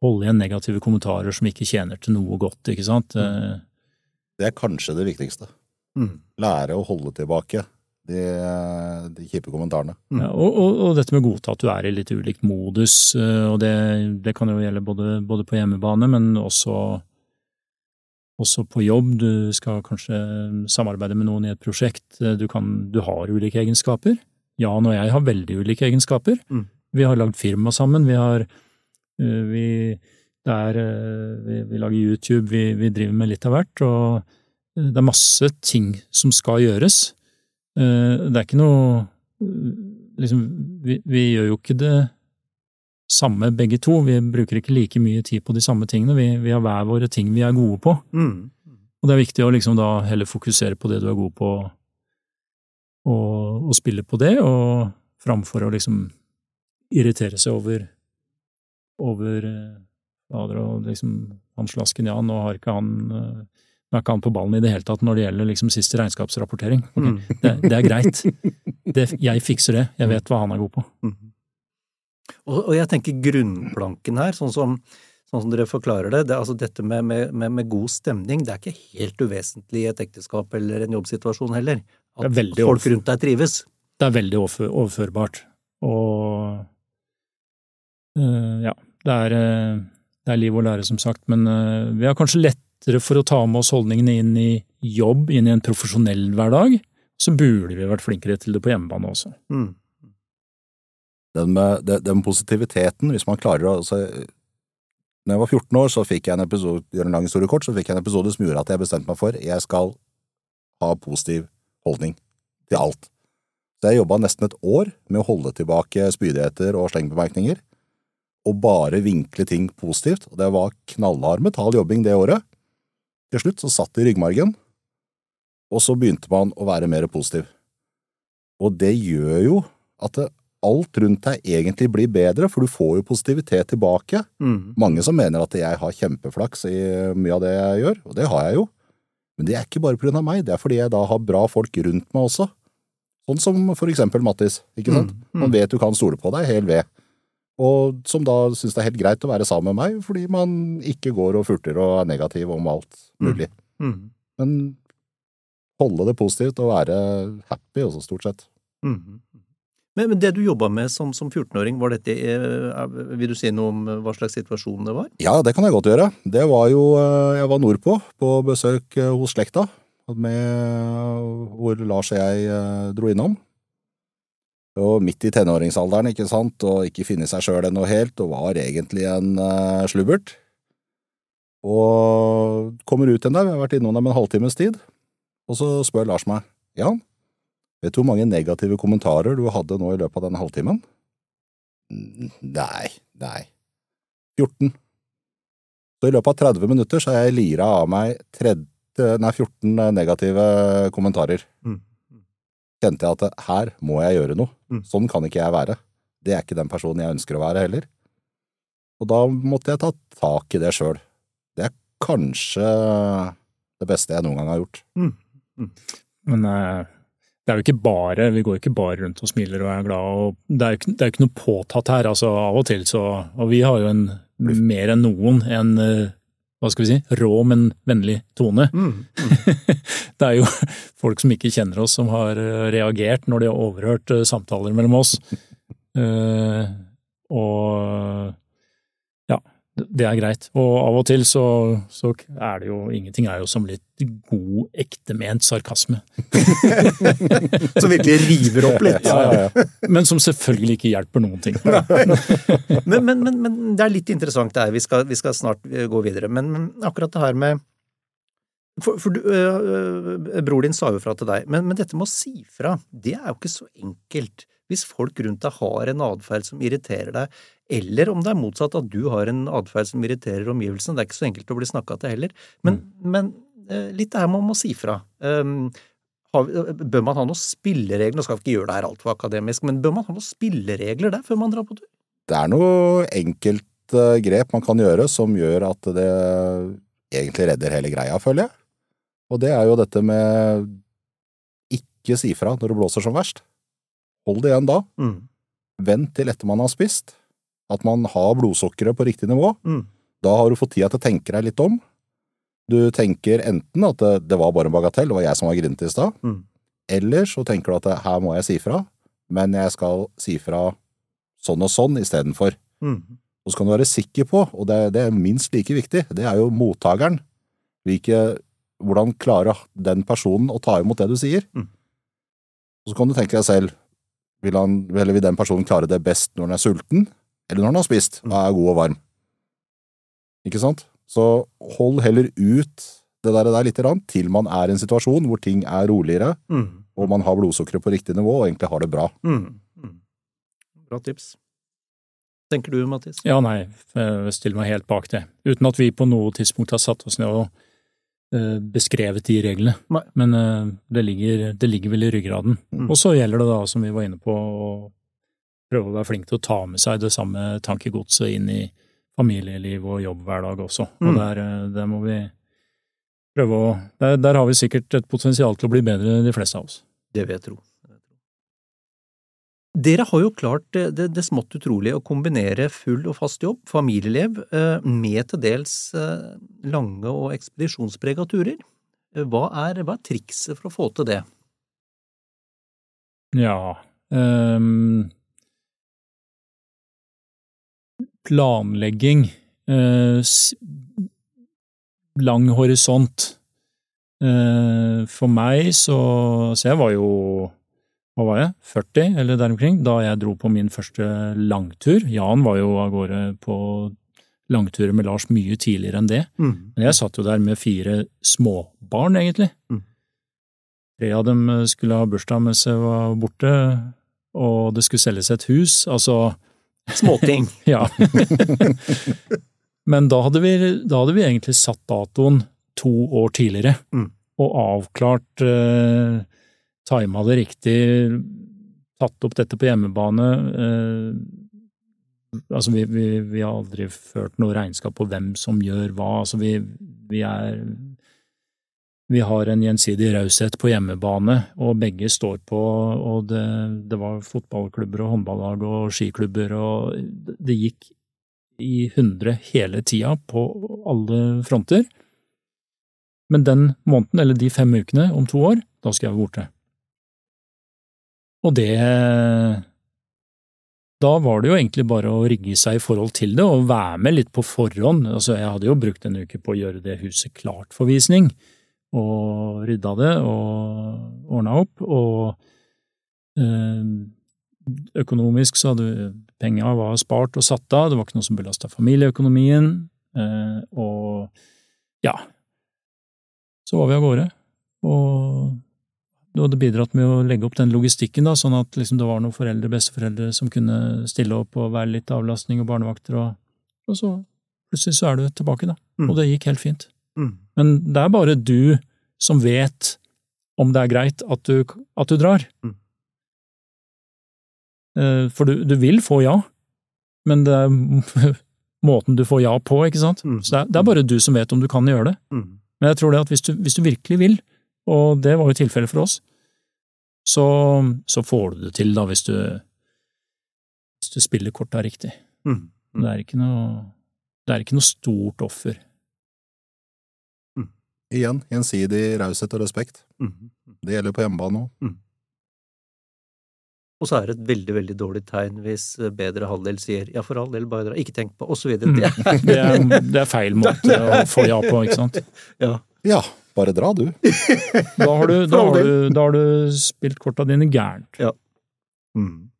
C: holde igjen negative kommentarer som ikke tjener til noe godt, ikke sant. Eh,
B: Det er kanskje det viktigste.
A: Mm.
B: Lære å holde tilbake de, de kjipe kommentarene.
A: Mm.
C: ja, og, og, og dette med å godta at du er i litt ulikt modus, eh, og det, det kan jo gjelde både, både på hjemmebane, men også, også på jobb. Du skal kanskje samarbeide med noen i et prosjekt. Du, kan, du har ulike egenskaper. Jan og jeg har veldig ulike egenskaper.
A: Mm.
C: Vi har lagd firma sammen, vi har eh, vi, det er, eh, vi, vi lager YouTube, vi, vi driver med litt av hvert, og eh, det er masse ting som skal gjøres. Det er ikke noe liksom, vi, vi gjør jo ikke det samme begge to, vi bruker ikke like mye tid på de samme tingene, vi, vi har hver våre ting vi er gode på.
A: Mm.
C: Og det er viktig å liksom da heller fokusere på det du er god på, og, og spille på det, og framfor å liksom irritere seg over over eh, Fader og liksom han slasken ja, nå har ikke han eh, nå er ikke han på ballen i det hele tatt når det gjelder liksom siste regnskapsrapportering. Okay,
A: Mm.
C: det, det er greit. Det, jeg fikser det. Jeg vet hva han er god på.
A: Mhm. Og, og jeg tenker grunnplanken her, sånn som, sånn som dere forklarer det, det altså dette med, med, med, med god stemning, det er ikke helt uvesentlig i et ekteskap eller en jobbsituasjon heller. At folk rundt deg trives.
C: Det er veldig overfør, overførbart. Og øh, ja, det er, eh, det er liv og lære, som sagt, men øh, vi har kanskje lettere for å ta med oss holdningene inn i jobb, inn i en profesjonell hverdag. Så burde vi vært flinkere til det på hjemmebane også.
A: Mm.
B: Den, med, den, positiviteten, hvis man klarer å altså, Når jeg var 14 år, så fikk jeg en episode, gjør en lang historie kort, så fikk jeg en episode som gjorde at jeg bestemte meg for jeg skal ha positiv holdning til alt. Så jeg jobba nesten et år med å holde tilbake spydigheter og slengbemerkninger, og bare vinkle ting positivt, og det var knallhard metall jobbing det året. Til slutt så satt det i ryggmargen, og så begynte man å være mer positiv. Og det gjør jo at det, alt rundt deg egentlig blir bedre, for du får jo positivitet tilbake.
A: Mm.
B: Mange som mener at jeg har kjempeflaks i mye av det jeg gjør, og det har jeg jo. Men det er ikke bare av meg, det er fordi jeg da har bra folk rundt meg også. Sånn som for eksempel Mattis, ikke sant?
A: Mm, mm.
B: Man vet du kan stole på deg, hel ved. Og som da syns det er helt greit å være sammen med meg, fordi man ikke går og furter og er negativ om alt mulig.
A: Mm.
B: Men holde det positivt og være happy også, stort sett.
A: Mm. Men, men det du jobba med som, som 14-åring, var dette eh, Vil du si noe om hva slags situasjon det var?
B: Ja, det kan jeg godt gjøre. Det var jo eh, Jeg var nordpå, på besøk eh, hos slekta, med, hvor Lars og jeg eh, dro innom. Og midt i tenåringsalderen, ikke sant, og ikke finne seg sjøl ennå helt, og var egentlig en slubbert. Og kommer ut igjen der, vi har vært innom dem en halvtimes tid, og så spør Lars meg, Jan, vet du hvor mange negative kommentarer du hadde nå i løpet av denne halvtimen? «Mm, Nei, nei. 14. Så i løpet av 30 minutter så har jeg lira av meg 30, nei, 14 negative kommentarer.
A: Mm.
B: kjente jeg at her må jeg gjøre noe. Mm. Sånn kan ikke jeg være. Det er ikke den personen jeg ønsker å være heller. Og da måtte jeg ta tak i det sjøl. Det er kanskje det beste jeg noen gang har gjort. Mm.
C: Mm. Men uh, det er jo ikke bare Vi går ikke bare rundt og smiler og er glad. Og det er jo ikke, det er ikke noe påtatt her. altså Av og til så Og vi har jo en mer enn noen en uh, hva skal vi si, rå, men vennlig tone. Mm, mm. det er jo folk som ikke kjenner oss, som har eh, reagert når de har overhørt samtaler mellom oss. Uh, og det er greit. Og av og til så, så, er det jo Ingenting er jo som litt god, ektement sarkasme.
A: som virkelig river opp litt.
C: Ja, ja, ja. Men som selvfølgelig ikke hjelper noen ting.
A: men, men, men, men, det er litt interessant det her. Vi skal, vi skal snart eh, gå videre. Men, akkurat det her med for, for du, øh, Bror din sa jo fra til deg, men, men dette med å si fra, det er jo ikke så enkelt hvis folk rundt deg har en atferd som irriterer deg, eller om det er motsatt, at du har en atferd som irriterer omgivelsene. Det er ikke så enkelt å bli snakka til heller. Men, mm. men eh, litt det her man må si fra. Um, bør man ha noen spilleregler? Nå skal vi ikke gjøre det her altfor akademisk, men bør man ha noen spilleregler der før man drar på tur?
B: Det er noe enkelt uh, grep man kan gjøre som gjør at det egentlig redder hele greia, føler jeg. Og det er jo dette med ikke si fra når det blåser som verst. Hold det igjen da. Mm. Vent til etter man har spist. At man har blodsukkeret på riktig nivå. Mm. Da har du fått tida til å tenke deg litt om. Du tenker enten at det, det var bare en bagatell, det var jeg som var grinete i stad, mm. eller så tenker du at det, her må jeg si fra, men jeg skal si fra sånn og sånn istedenfor. Mm. Og så kan du være sikker på, og det, det, er minst like viktig, det er jo mottakeren. Hvilke, hvordan klarer den personen å ta imot det du sier? Mm. Og så kan du tenke deg selv, vil, han, eller vil den personen klare det best når han er sulten, eller når han har spist og er god og varm? Ikke sant? Så hold heller ut det der, der litt til man er i en situasjon hvor ting er roligere, mm. og man har blodsukkeret på riktig nivå og egentlig har det bra. Mm. Mm.
A: Bra tips. Tenker du, Mattis?
C: Ja, nei, jeg stiller meg helt bak det. Uten at vi på noe tidspunkt har satt oss ned og Eh, beskrevet de reglene. Nei. Men eh, det ligger, det ligger, vel i ryggraden. Mm. Og så gjelder det da, som vi var inne på, å prøve å være flink til å ta med seg det samme tankegodset inn i familieliv og jobbhverdag også. Mm. Og der, eh, der, må vi prøve å der, der, har vi sikkert et potensial til å bli bedre, de fleste av oss.
A: Det vil jeg tro. Dere har jo klart det, det, smått utrolige å kombinere full og fast jobb, familieliv, eh, med til dels eh, lange og ekspedisjonsprega turer. Eh, hva er, hva er, trikset for å få til det?
C: Ja um, Planlegging. Uh, lang horisont. Uh, for meg så Så jeg var jo hva var jeg, 40 eller der omkring, da jeg dro på min første langtur. Jan var jo av gårde på langturer med Lars mye tidligere enn det. Mm. Men jeg satt jo der med fire småbarn, egentlig. Mm. Tre av dem skulle ha bursdag mens jeg var borte, og det skulle selges et hus. Altså
A: Småting.
C: ja. Men da hadde, vi, da hadde, vi, egentlig satt datoen to år tidligere, mm. og avklart eh, tima det riktig, tatt opp dette på hjemmebane. Eh, altså, vi, vi, vi, har aldri ført noe regnskap på hvem som gjør hva. Altså, vi, vi er vi har en gjensidig raushet på hjemmebane, og begge står på, og det, det, var fotballklubber og håndballag og skiklubber, og det gikk i hundre hele tida på alle fronter. Men den måneden, eller de fem ukene om to år, da skal jeg være borte. Og det Da var det jo egentlig bare å rigge seg i forhold til det og være med litt på forhånd. Altså, jeg hadde jo brukt en uke på å gjøre det huset klart for visning, og rydda det og ordna opp. Og øh, økonomisk så hadde penga var spart og satt av, det var ikke noe som belasta familieøkonomien. Øh, og ja, så var vi av gårde. Og du hadde bidratt med å legge opp den logistikken, da, sånn at liksom, det var noen foreldre, besteforeldre, som kunne stille opp og være litt avlastning og barnevakter, og, og så plutselig så er du tilbake, da. Mm. Og det gikk helt fint. Mm. Men det er bare du som vet om det er greit at du, at du drar.
A: Mm.
C: Eh, For du, du vil få ja, men det er måten du får ja på, ikke sant?
A: Mm.
C: Så det er, det er bare du som vet om du kan gjøre det.
A: Mm.
C: Men jeg tror det at hvis du, hvis du virkelig vil, og det var jo tilfellet for oss, så, så får du det til da hvis du, hvis du spiller korta riktig.
A: Mm.
C: Det er ikke noe, det er ikke noe stort offer.
B: Igjen, gjensidig raushet og respekt.
A: Mm.
B: Det gjelder på hjemmebane òg.
A: Og så er det et veldig, veldig dårlig tegn hvis bedre halvdel sier ja, for all del, bare dra, ikke tenk på, og så videre.
C: Mm.
A: Det er-
C: Det er, det er feil måte å få ja på, ikke sant?
A: ja.
B: Ja, bare dra, du.
C: Da har du, da har du, da har du spilt korta dine gærent.
A: Mm.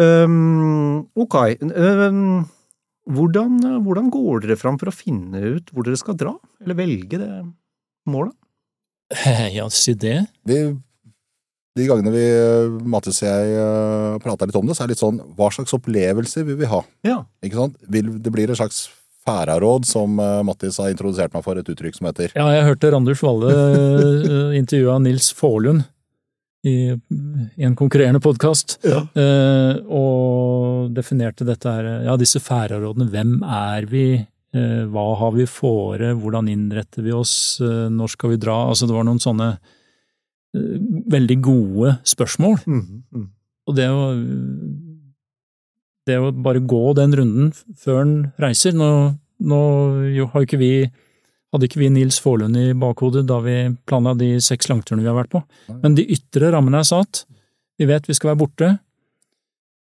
A: Um, ok. Um, hvordan, hvordan går dere fram for å finne ut hvor dere skal dra, eller velge det målet?
C: Ja, si det.
B: Vi, de gangene vi, Mattis og jeg, uh, prata litt om det, så er det litt sånn hva slags opplevelser vil vi ha?
A: Ja.
B: Ikke sant? Vil, det blir en slags færaråd, som uh, Mattis har introdusert meg for et uttrykk som heter.
C: Ja, jeg hørte Randulf Valle uh, intervjua Nils Faarlund i, en konkurrerende podkast,
A: Ja.
C: eh, og definerte dette her, ja, disse færarådene. Hvem er vi? Eh, hva har vi fore? Hvordan innretter vi oss? Eh, når skal vi dra? Altså, det var noen sånne eh, veldig gode spørsmål.
A: Mm. Mm.
C: Og det å, det å bare gå den runden før han reiser Nå, nå jo, har ikke vi hadde ikke vi Nils Faarlund i bakhodet da vi planla de seks langturene vi har vært på, men de ytre rammene er satt. Vi vet vi skal være borte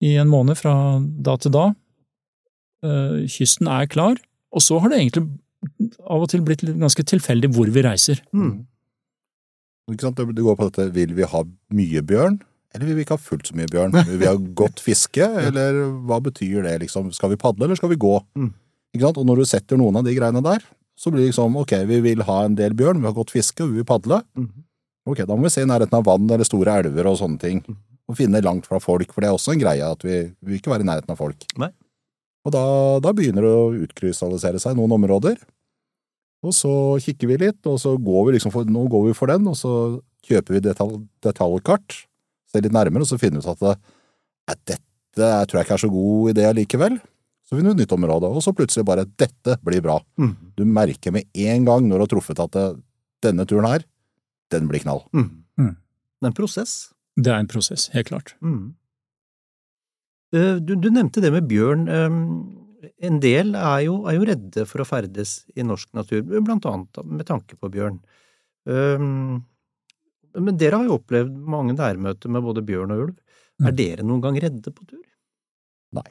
C: i en måned fra da til da. Eh, Kysten er klar, og så har det egentlig av og til blitt litt ganske tilfeldig hvor vi reiser.
A: Mm.
B: Det går på dette vil vi ha mye bjørn, eller vil vi ikke ha fullt så mye bjørn? Vil vi ha godt fiske, eller hva betyr det, liksom? Skal vi padle, eller skal vi gå?
A: Mm.
B: Ikke sant? Og når du setter noen av de greiene der, så blir det liksom ok, vi vil ha en del bjørn, vi har godt fiske, og vi vil padle.
A: Mm.
B: Ok, da må vi se i nærheten av vann eller store elver og sånne ting.
A: Mm.
B: Og finne langt fra folk, for det er også en greie at vi, vi vil ikke være i nærheten av folk.
A: Nei.
B: Og da, da begynner det å utkrystallisere seg noen områder. Og så kikker vi litt, og så går vi liksom for, nå går vi for den, og så kjøper vi detalj, detaljkart, ser litt nærmere, og så finner vi ut at det, «Nei, dette tror jeg ikke er så god idé likevel. Så finner du et nytt område, og så plutselig bare dette blir bra.
A: Mm.
B: Du merker med en gang når du har truffet at denne turen her, den blir knall.
A: Mm.
C: Mm.
A: Det er en prosess.
C: Det er en prosess, helt klart.
A: Mm. Eh, Du, du nevnte det med bjørn. En del er jo, er jo redde for å ferdes i norsk natur, blant annet med tanke på bjørn. Men dere har jo opplevd mange nærmøter med både bjørn og ulv. Er
C: Mm.
A: dere noen gang redde på tur?
B: Nei.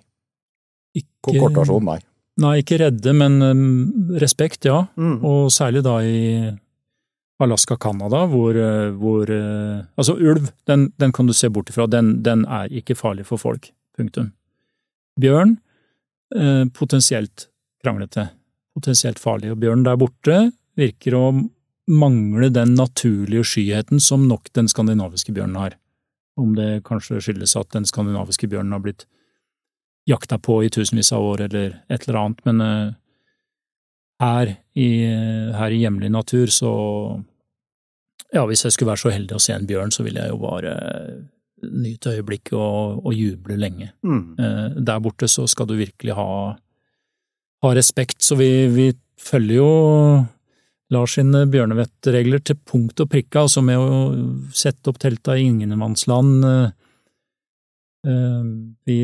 B: Ikke, Kortasjon, nei.
C: Nei, ikke redde, men um, respekt, ja.
A: Mm.
C: Og særlig da i Alaska, Canada, hvor, eh, hvor eh, Altså, ulv, den, den kan du se bort ifra. Den, den er ikke farlig for folk. Punktum. Bjørn, eh, potensielt kranglete. Potensielt farlig. Og bjørn der borte virker å mangle den naturlige skyheten som nok den skandinaviske bjørnen har. Om det kanskje skyldes at den skandinaviske bjørnen har blitt jakta på i tusenvis av år, eller et eller annet, men eh, her i, her i hjemlig natur, så Ja, hvis jeg skulle være så heldig å se en bjørn, så ville jeg jo bare nyte øyeblikket og, og juble lenge.
A: Mm.
C: Eh, Der borte så skal du virkelig ha, ha respekt, så vi, vi følger jo Lars sine bjørnevettregler til punkt og prikke, altså med å sette opp telta i ingenmannsland. eh, eh, Vi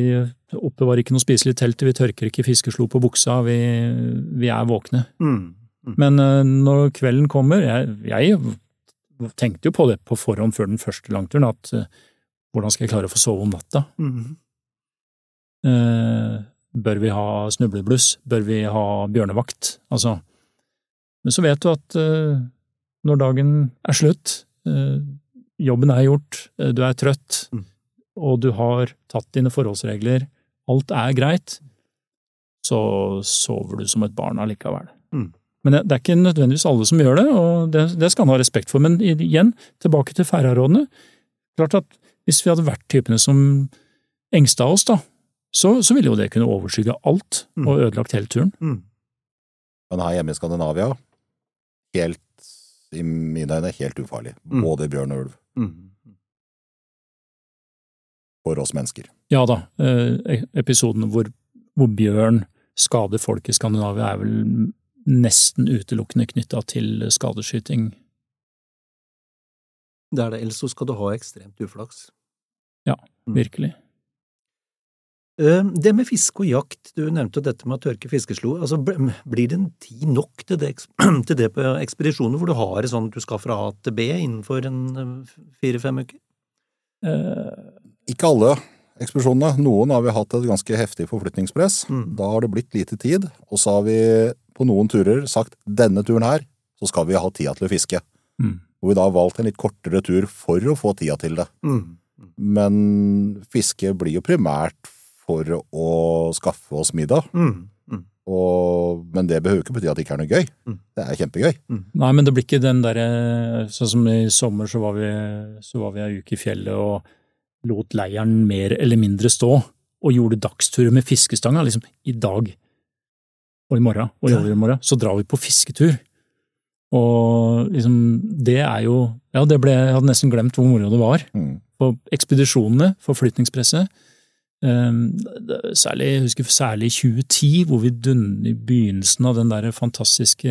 C: oppbevarer ikke noe spiselig teltet, vi tørker ikke fiskeslo på buksa, vi, vi er våkne.
A: Mm. Mm.
C: Men eh, når kvelden kommer, jeg, jeg tenkte jo på det på forhånd før den første langturen, at hvordan skal jeg klare å få sove om natta?
A: Mm.
C: Eh, bør vi ha snublebluss? Bør vi ha bjørnevakt? Altså, men så vet du at eh, når dagen er slutt, eh, jobben er gjort, eh, du er trøtt,
A: Mm.
C: og du har tatt dine forholdsregler, alt er greit, så sover du som et barn allikevel.
A: Mm.
C: Men det, det er ikke nødvendigvis alle som gjør det, og det, det skal han ha respekt for. Men igjen, tilbake til færøyrådene. Klart at hvis vi hadde vært typene som engsta oss, da, så, så ville jo det kunne overskygge alt og ødelagt hele turen.
A: Mm.
B: Men her hjemme i Skandinavia, helt i mine øyne helt ufarlig.
A: Mm.
B: Både bjørn og ulv.
A: Mm.
B: For oss mennesker.
C: Ja da, eh, episoden hvor, hvor bjørn skader folk i Skandinavia er vel nesten utelukkende knytta til skadeskyting.
A: Det er det, ellers så skal du ha ekstremt uflaks. Ja,
C: Virkelig.
A: Eh, Det med fiske og jakt, du nevnte jo dette med å tørke fiskeslo. Altså, blir det en tid nok til det, til det på ekspedisjoner hvor du har det sånn at du skal fra A til B innenfor en eh, fire-fem uker?
C: Eh,
B: Ikke alle ekspedisjonene. Noen har vi hatt et ganske heftig forflytningspress.
A: Mm.
B: Da har det blitt lite tid, og så har vi på noen turer sagt denne turen her, så skal vi ha tida til å fiske.
C: Mm.
B: Hvor vi da har valgt en litt kortere tur for å få tida til det.
A: Mm.
B: Men fiske blir jo primært for å skaffe oss middag.
A: Mm. Mm.
B: Og, men det behøver ikke bety at det ikke er noe gøy.
A: Mm.
B: Det er kjempegøy.
C: Nei, men det blir ikke den derre Sånn som i sommer, så var vi, så var vi ei uke i fjellet og lot leiren mer eller mindre stå, og gjorde dagsturer med fiskestanga. Liksom i dag og i morgen og i overmorgen, så drar vi på fisketur. Og liksom, det er jo Ja, det ble Jeg hadde nesten glemt hvor moro det var.
B: Mm.
C: På ekspedisjonene, forflytningspresset. Det- særlig, jeg husker særlig i 2010, hvor vi dun, i begynnelsen av den der fantastiske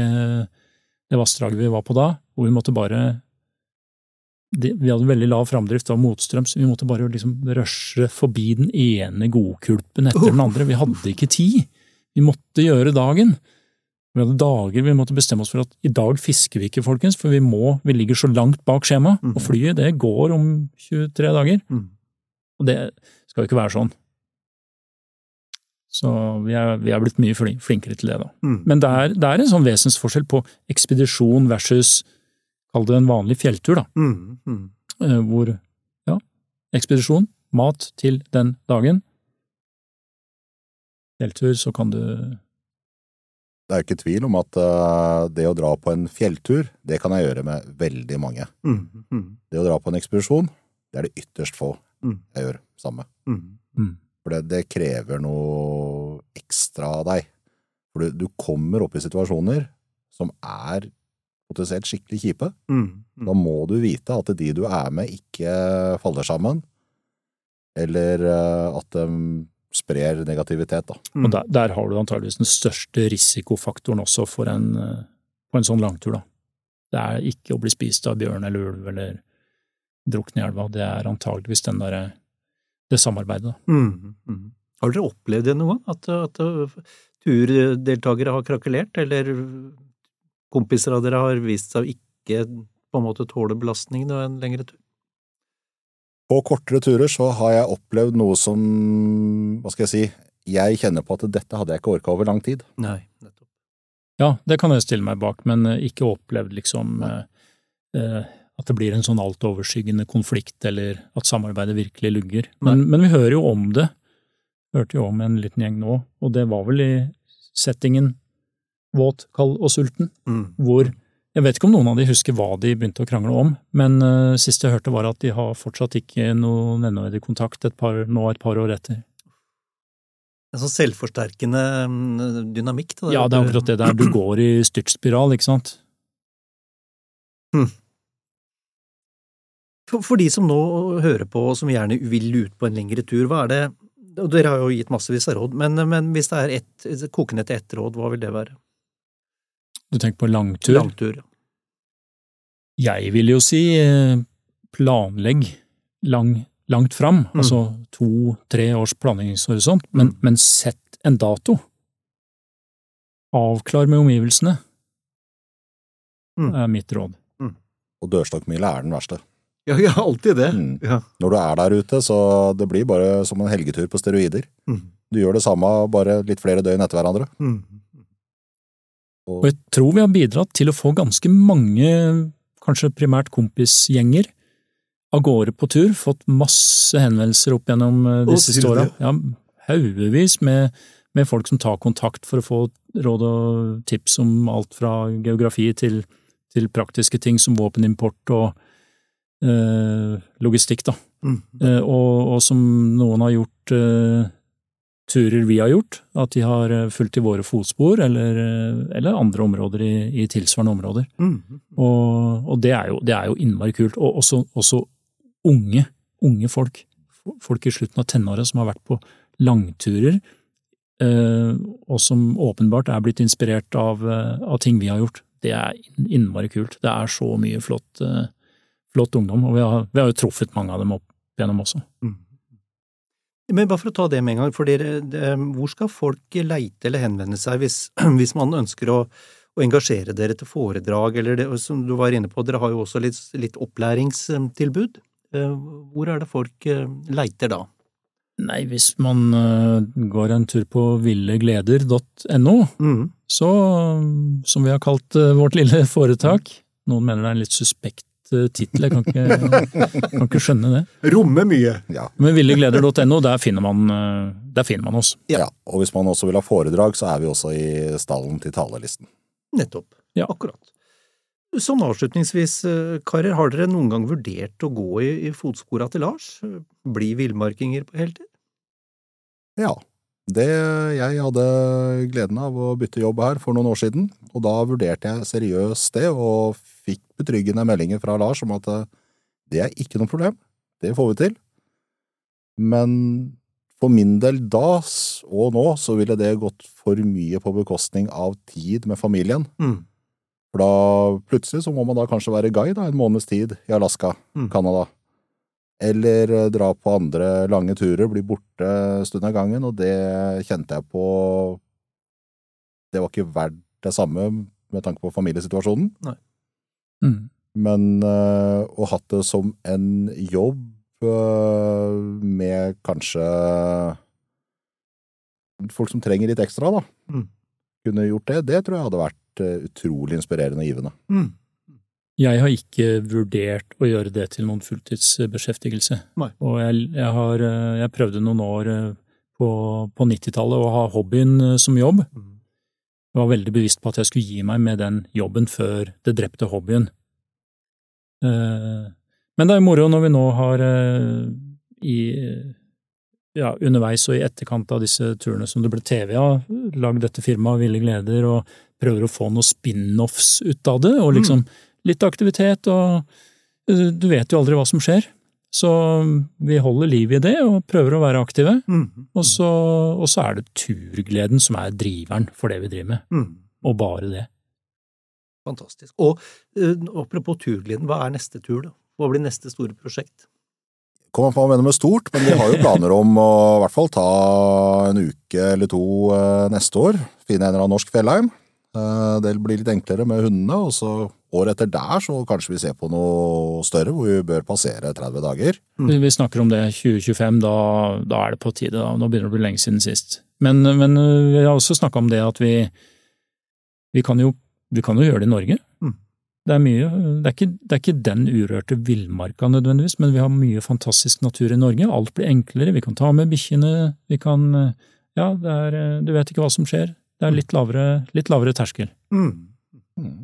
C: det vassdraget vi var på da, hvor vi måtte bare Vi hadde veldig lav framdrift av motstrøms, vi måtte bare liksom rushe forbi den ene godkulpen etter den andre. Vi hadde ikke tid. Vi måtte gjøre dagen. Vi hadde dager vi måtte bestemme oss for at i dag fisker vi ikke, folkens, for vi må, vi ligger så langt bak skjema, og flyet det går om 23 dager.
A: Mm.
C: Og det skal jo ikke være sånn. Så vi er, vi er blitt mye flinkere til det, da.
A: Mm.
C: Men det er, det er en sånn vesensforskjell på ekspedisjon versus, kall det en vanlig fjelltur, da.
A: Mm. Mm.
C: Eh, Hvor, ja, ekspedisjon, mat til den dagen. Fjelltur, så kan du
B: Det er jo ikke tvil om at eh, det å dra på en fjelltur, det kan jeg gjøre med veldig mange.
A: Mm. Mm.
B: Det å dra på en ekspedisjon, det er det ytterst få
A: Mm.
B: jeg gjør samme.
A: Mm.
C: mm,
B: For det, det krever noe ekstra av deg. For du, du kommer opp i situasjoner som er potensielt skikkelig kjipe.
A: Mm.
B: Da må du vite at de du er med, ikke faller sammen, eller eh, at de sprer negativitet, da.
A: Mm.
C: Og der, der har du antageligvis den største risikofaktoren også for en, eh, på en sånn langtur, da. Det er ikke å bli spist av bjørn eller ulv eller drukne i elva, det er antageligvis den der, det samarbeidet.
A: Mm. Mm. Har dere opplevd det noen gang? At, at uh, turdeltakere har krakelert, eller kompiser av dere har vist seg å ikke på en måte tåle belastningen av en lengre tur?
B: På kortere turer så har jeg opplevd noe som, hva skal jeg si, jeg kjenner på at dette hadde jeg ikke orka over lang tid.
A: Nei, nettopp.
C: Ja, det kan jeg stille meg bak, men ikke opplevd liksom eh, eh, at det blir en sånn altoverskyggende konflikt, eller at samarbeidet virkelig lugger. Men, men vi hører jo om det. Hørte jo om en liten gjeng nå, og det var vel i settingen våt, kald og sulten,
A: Mm.
C: hvor jeg vet ikke om noen av de husker hva de begynte å krangle om, men uh, sist jeg hørte var at de har fortsatt ikke noen nevneverdig kontakt et par, nå et par år etter.
A: En sånn selvforsterkende mm, dynamikk. Da,
C: Ja, det er akkurat det der. Du går i styrtspiral, ikke sant?
A: For, for de som nå hører på og som gjerne vil ut på en lengre tur, hva er det og Dere har jo gitt massevis av råd, men, men hvis det er et, kokende til ett råd, hva vil det være?
C: Du tenker på langtur?
A: Langtur. ja.
C: Jeg vil jo si eh, planlegg lang, langt fram,
A: Mm.
C: altså to–tre års planleggingshorisont, men,
A: Mm.
C: men sett en dato. Avklar med omgivelsene,
A: Mm.
C: er mitt råd.
B: Og dørstokkmila er den verste.
A: Ja, ja, alltid det.
B: Mm.
A: Ja.
B: Når du er der ute, så det blir bare som en helgetur på steroider.
A: Mm.
B: Du gjør det samme, bare litt flere døgn etter hverandre.
A: Mm.
C: Og jeg tror vi har bidratt til å få ganske mange, kanskje primært kompisgjenger, av gårde på tur. Fått masse henvendelser opp gjennom eh, de siste åra. Ja, haugevis med, med folk som tar kontakt for å få råd og tips om alt fra geografi til, til praktiske ting som våpenimport og logistikk, da.
A: Mm.
C: Eh, og, og som noen har gjort eh, turer vi har gjort, at de har eh, fulgt i våre fotspor, eller, eller andre områder i, i tilsvarende områder. Mm. Og, og det, er jo, det, er jo, innmari kult. Og også, også unge, unge folk. Folk i slutten av tenåra som har vært på langturer, og som åpenbart er blitt inspirert av, av ting vi har gjort. Det er innmari kult. Det er så mye flott, flott ungdom, og vi har, vi har jo truffet mange av dem opp gjennom også. Mm.
A: Men bare for å ta det med en gang, for dere, det, hvor skal folk leite eller henvende seg hvis, hvis man ønsker å, å, engasjere dere til foredrag, eller det, som du var inne på, dere har jo også litt, litt opplæringstilbud. Eh, hvor er det folk eh, leiter da?
C: Nei, hvis man uh, går en tur på villegleder.no, mm. så, som vi har kalt vårt lille foretak, noen mener det er en litt suspekt Eh, tittel. Jeg kan ikke, kan ikke, skjønne det.
A: Rommer mye.
C: Ja. Men villegleder.no, der, finner man, eh, der finner man oss.
B: Ja. ja. Og hvis man også vil ha foredrag, så er vi også i stallen til talerlisten.
A: Nettopp. Ja. Akkurat. Sånn avslutningsvis, eh, karer, har dere noen gang vurdert å gå i, i fotspora til Lars? Bli villmarkinger på heltid?
B: Ja. Det, jeg hadde gleden av å bytte jobb her for noen år siden, og da vurderte jeg seriøst det, og fikk betryggende meldinger fra Lars om at eh, det er ikke noe problem, det får vi til. Men for min del da og nå så ville det gått for mye på bekostning av tid med familien. Mm. For da plutselig så må man da kanskje være guide en måneds tid i Alaska, mm. Canada. Eller eh, dra på andre lange turer, bli borte en stund av gangen, og det kjente jeg på Det var ikke verdt det samme med tanke på familiesituasjonen. Nei. Mm. Men uh, å hatt det som en jobb uh, med kanskje folk som trenger litt ekstra, da, mm. kunne gjort det, det tror jeg hadde vært uh, utrolig inspirerende og givende. Mm.
C: Jeg har ikke vurdert å gjøre det til noen fulltidsbeskjeftigelse. Nei. Og jeg, jeg, har, jeg prøvde noen år på, på 90-tallet å ha hobbyen som jobb. Mm. Jeg var veldig bevisst på at jeg skulle gi meg med den jobben før det drepte hobbyen. Eh, men det er moro når vi nå har eh, i ja, underveis og i etterkant av disse turene som det ble TV av, lagd dette firmaet Ville Gleder og prøver å få noen spin-offs ut av det, og liksom mm. litt aktivitet og eh, Du vet jo aldri hva som skjer. Så vi holder liv i det og prøver å være aktive. Mm. Og, så, og, så, er det turgleden som er driveren for det vi driver med. Mm. Og bare det.
A: Fantastisk. Og uh, apropos turgleden, hva er neste tur, da? Hva blir neste store prosjekt?
B: Kommer an på hva man mener med stort, men vi har jo planer om å i hvert fall ta en uke eller to uh, neste år. Finne en eller annen norsk fjellheim. Uh, det blir litt enklere med hundene, og så året etter der så kanskje vi ser på noe større, hvor vi bør passere 30 dager.
C: Mm. Vi snakker om det 2025, da, da, er det på tide. Da. Nå begynner det å bli lenge siden sist. Men, men vi har også snakka om det at vi, vi kan jo vi kan jo gjøre det i Norge. Mm. Det er mye, det er, ikke, det er ikke den urørte villmarka nødvendigvis, men vi har mye fantastisk natur i Norge. Alt blir enklere, vi kan ta med bikkjene, vi kan Ja, det er, du vet ikke hva som skjer. Det er litt lavere, litt lavere terskel. Mm.
A: Mm.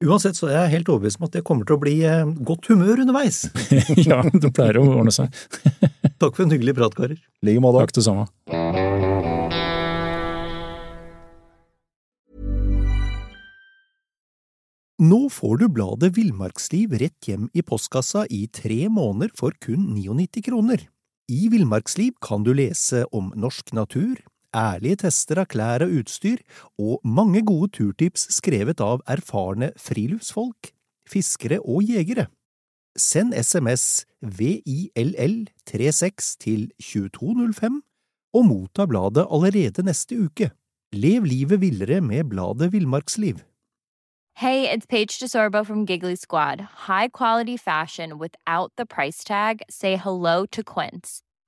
A: Uansett så er jeg helt overbevist om at det kommer til å bli eh, godt humør underveis.
C: ja, det pleier å ordne seg.
A: Takk for en hyggelig prat, karer.
B: I like måte.
C: Takk det samme.
A: Nå får du bladet Villmarksliv rett hjem i postkassa i tre måneder for kun 99 kroner. I Villmarksliv kan du lese om norsk natur, ærlige tester av klær og utstyr, og mange gode turtips skrevet av erfarne friluftsfolk, fiskere og jegere. Send SMS VILL36 til 2205 og motta bladet allerede neste uke. Lev livet villere med bladet Villmarksliv.
F: Hey, it's Paige DeSorbo from Giggly Squad. High quality fashion without the price tag. Say hello to Quince.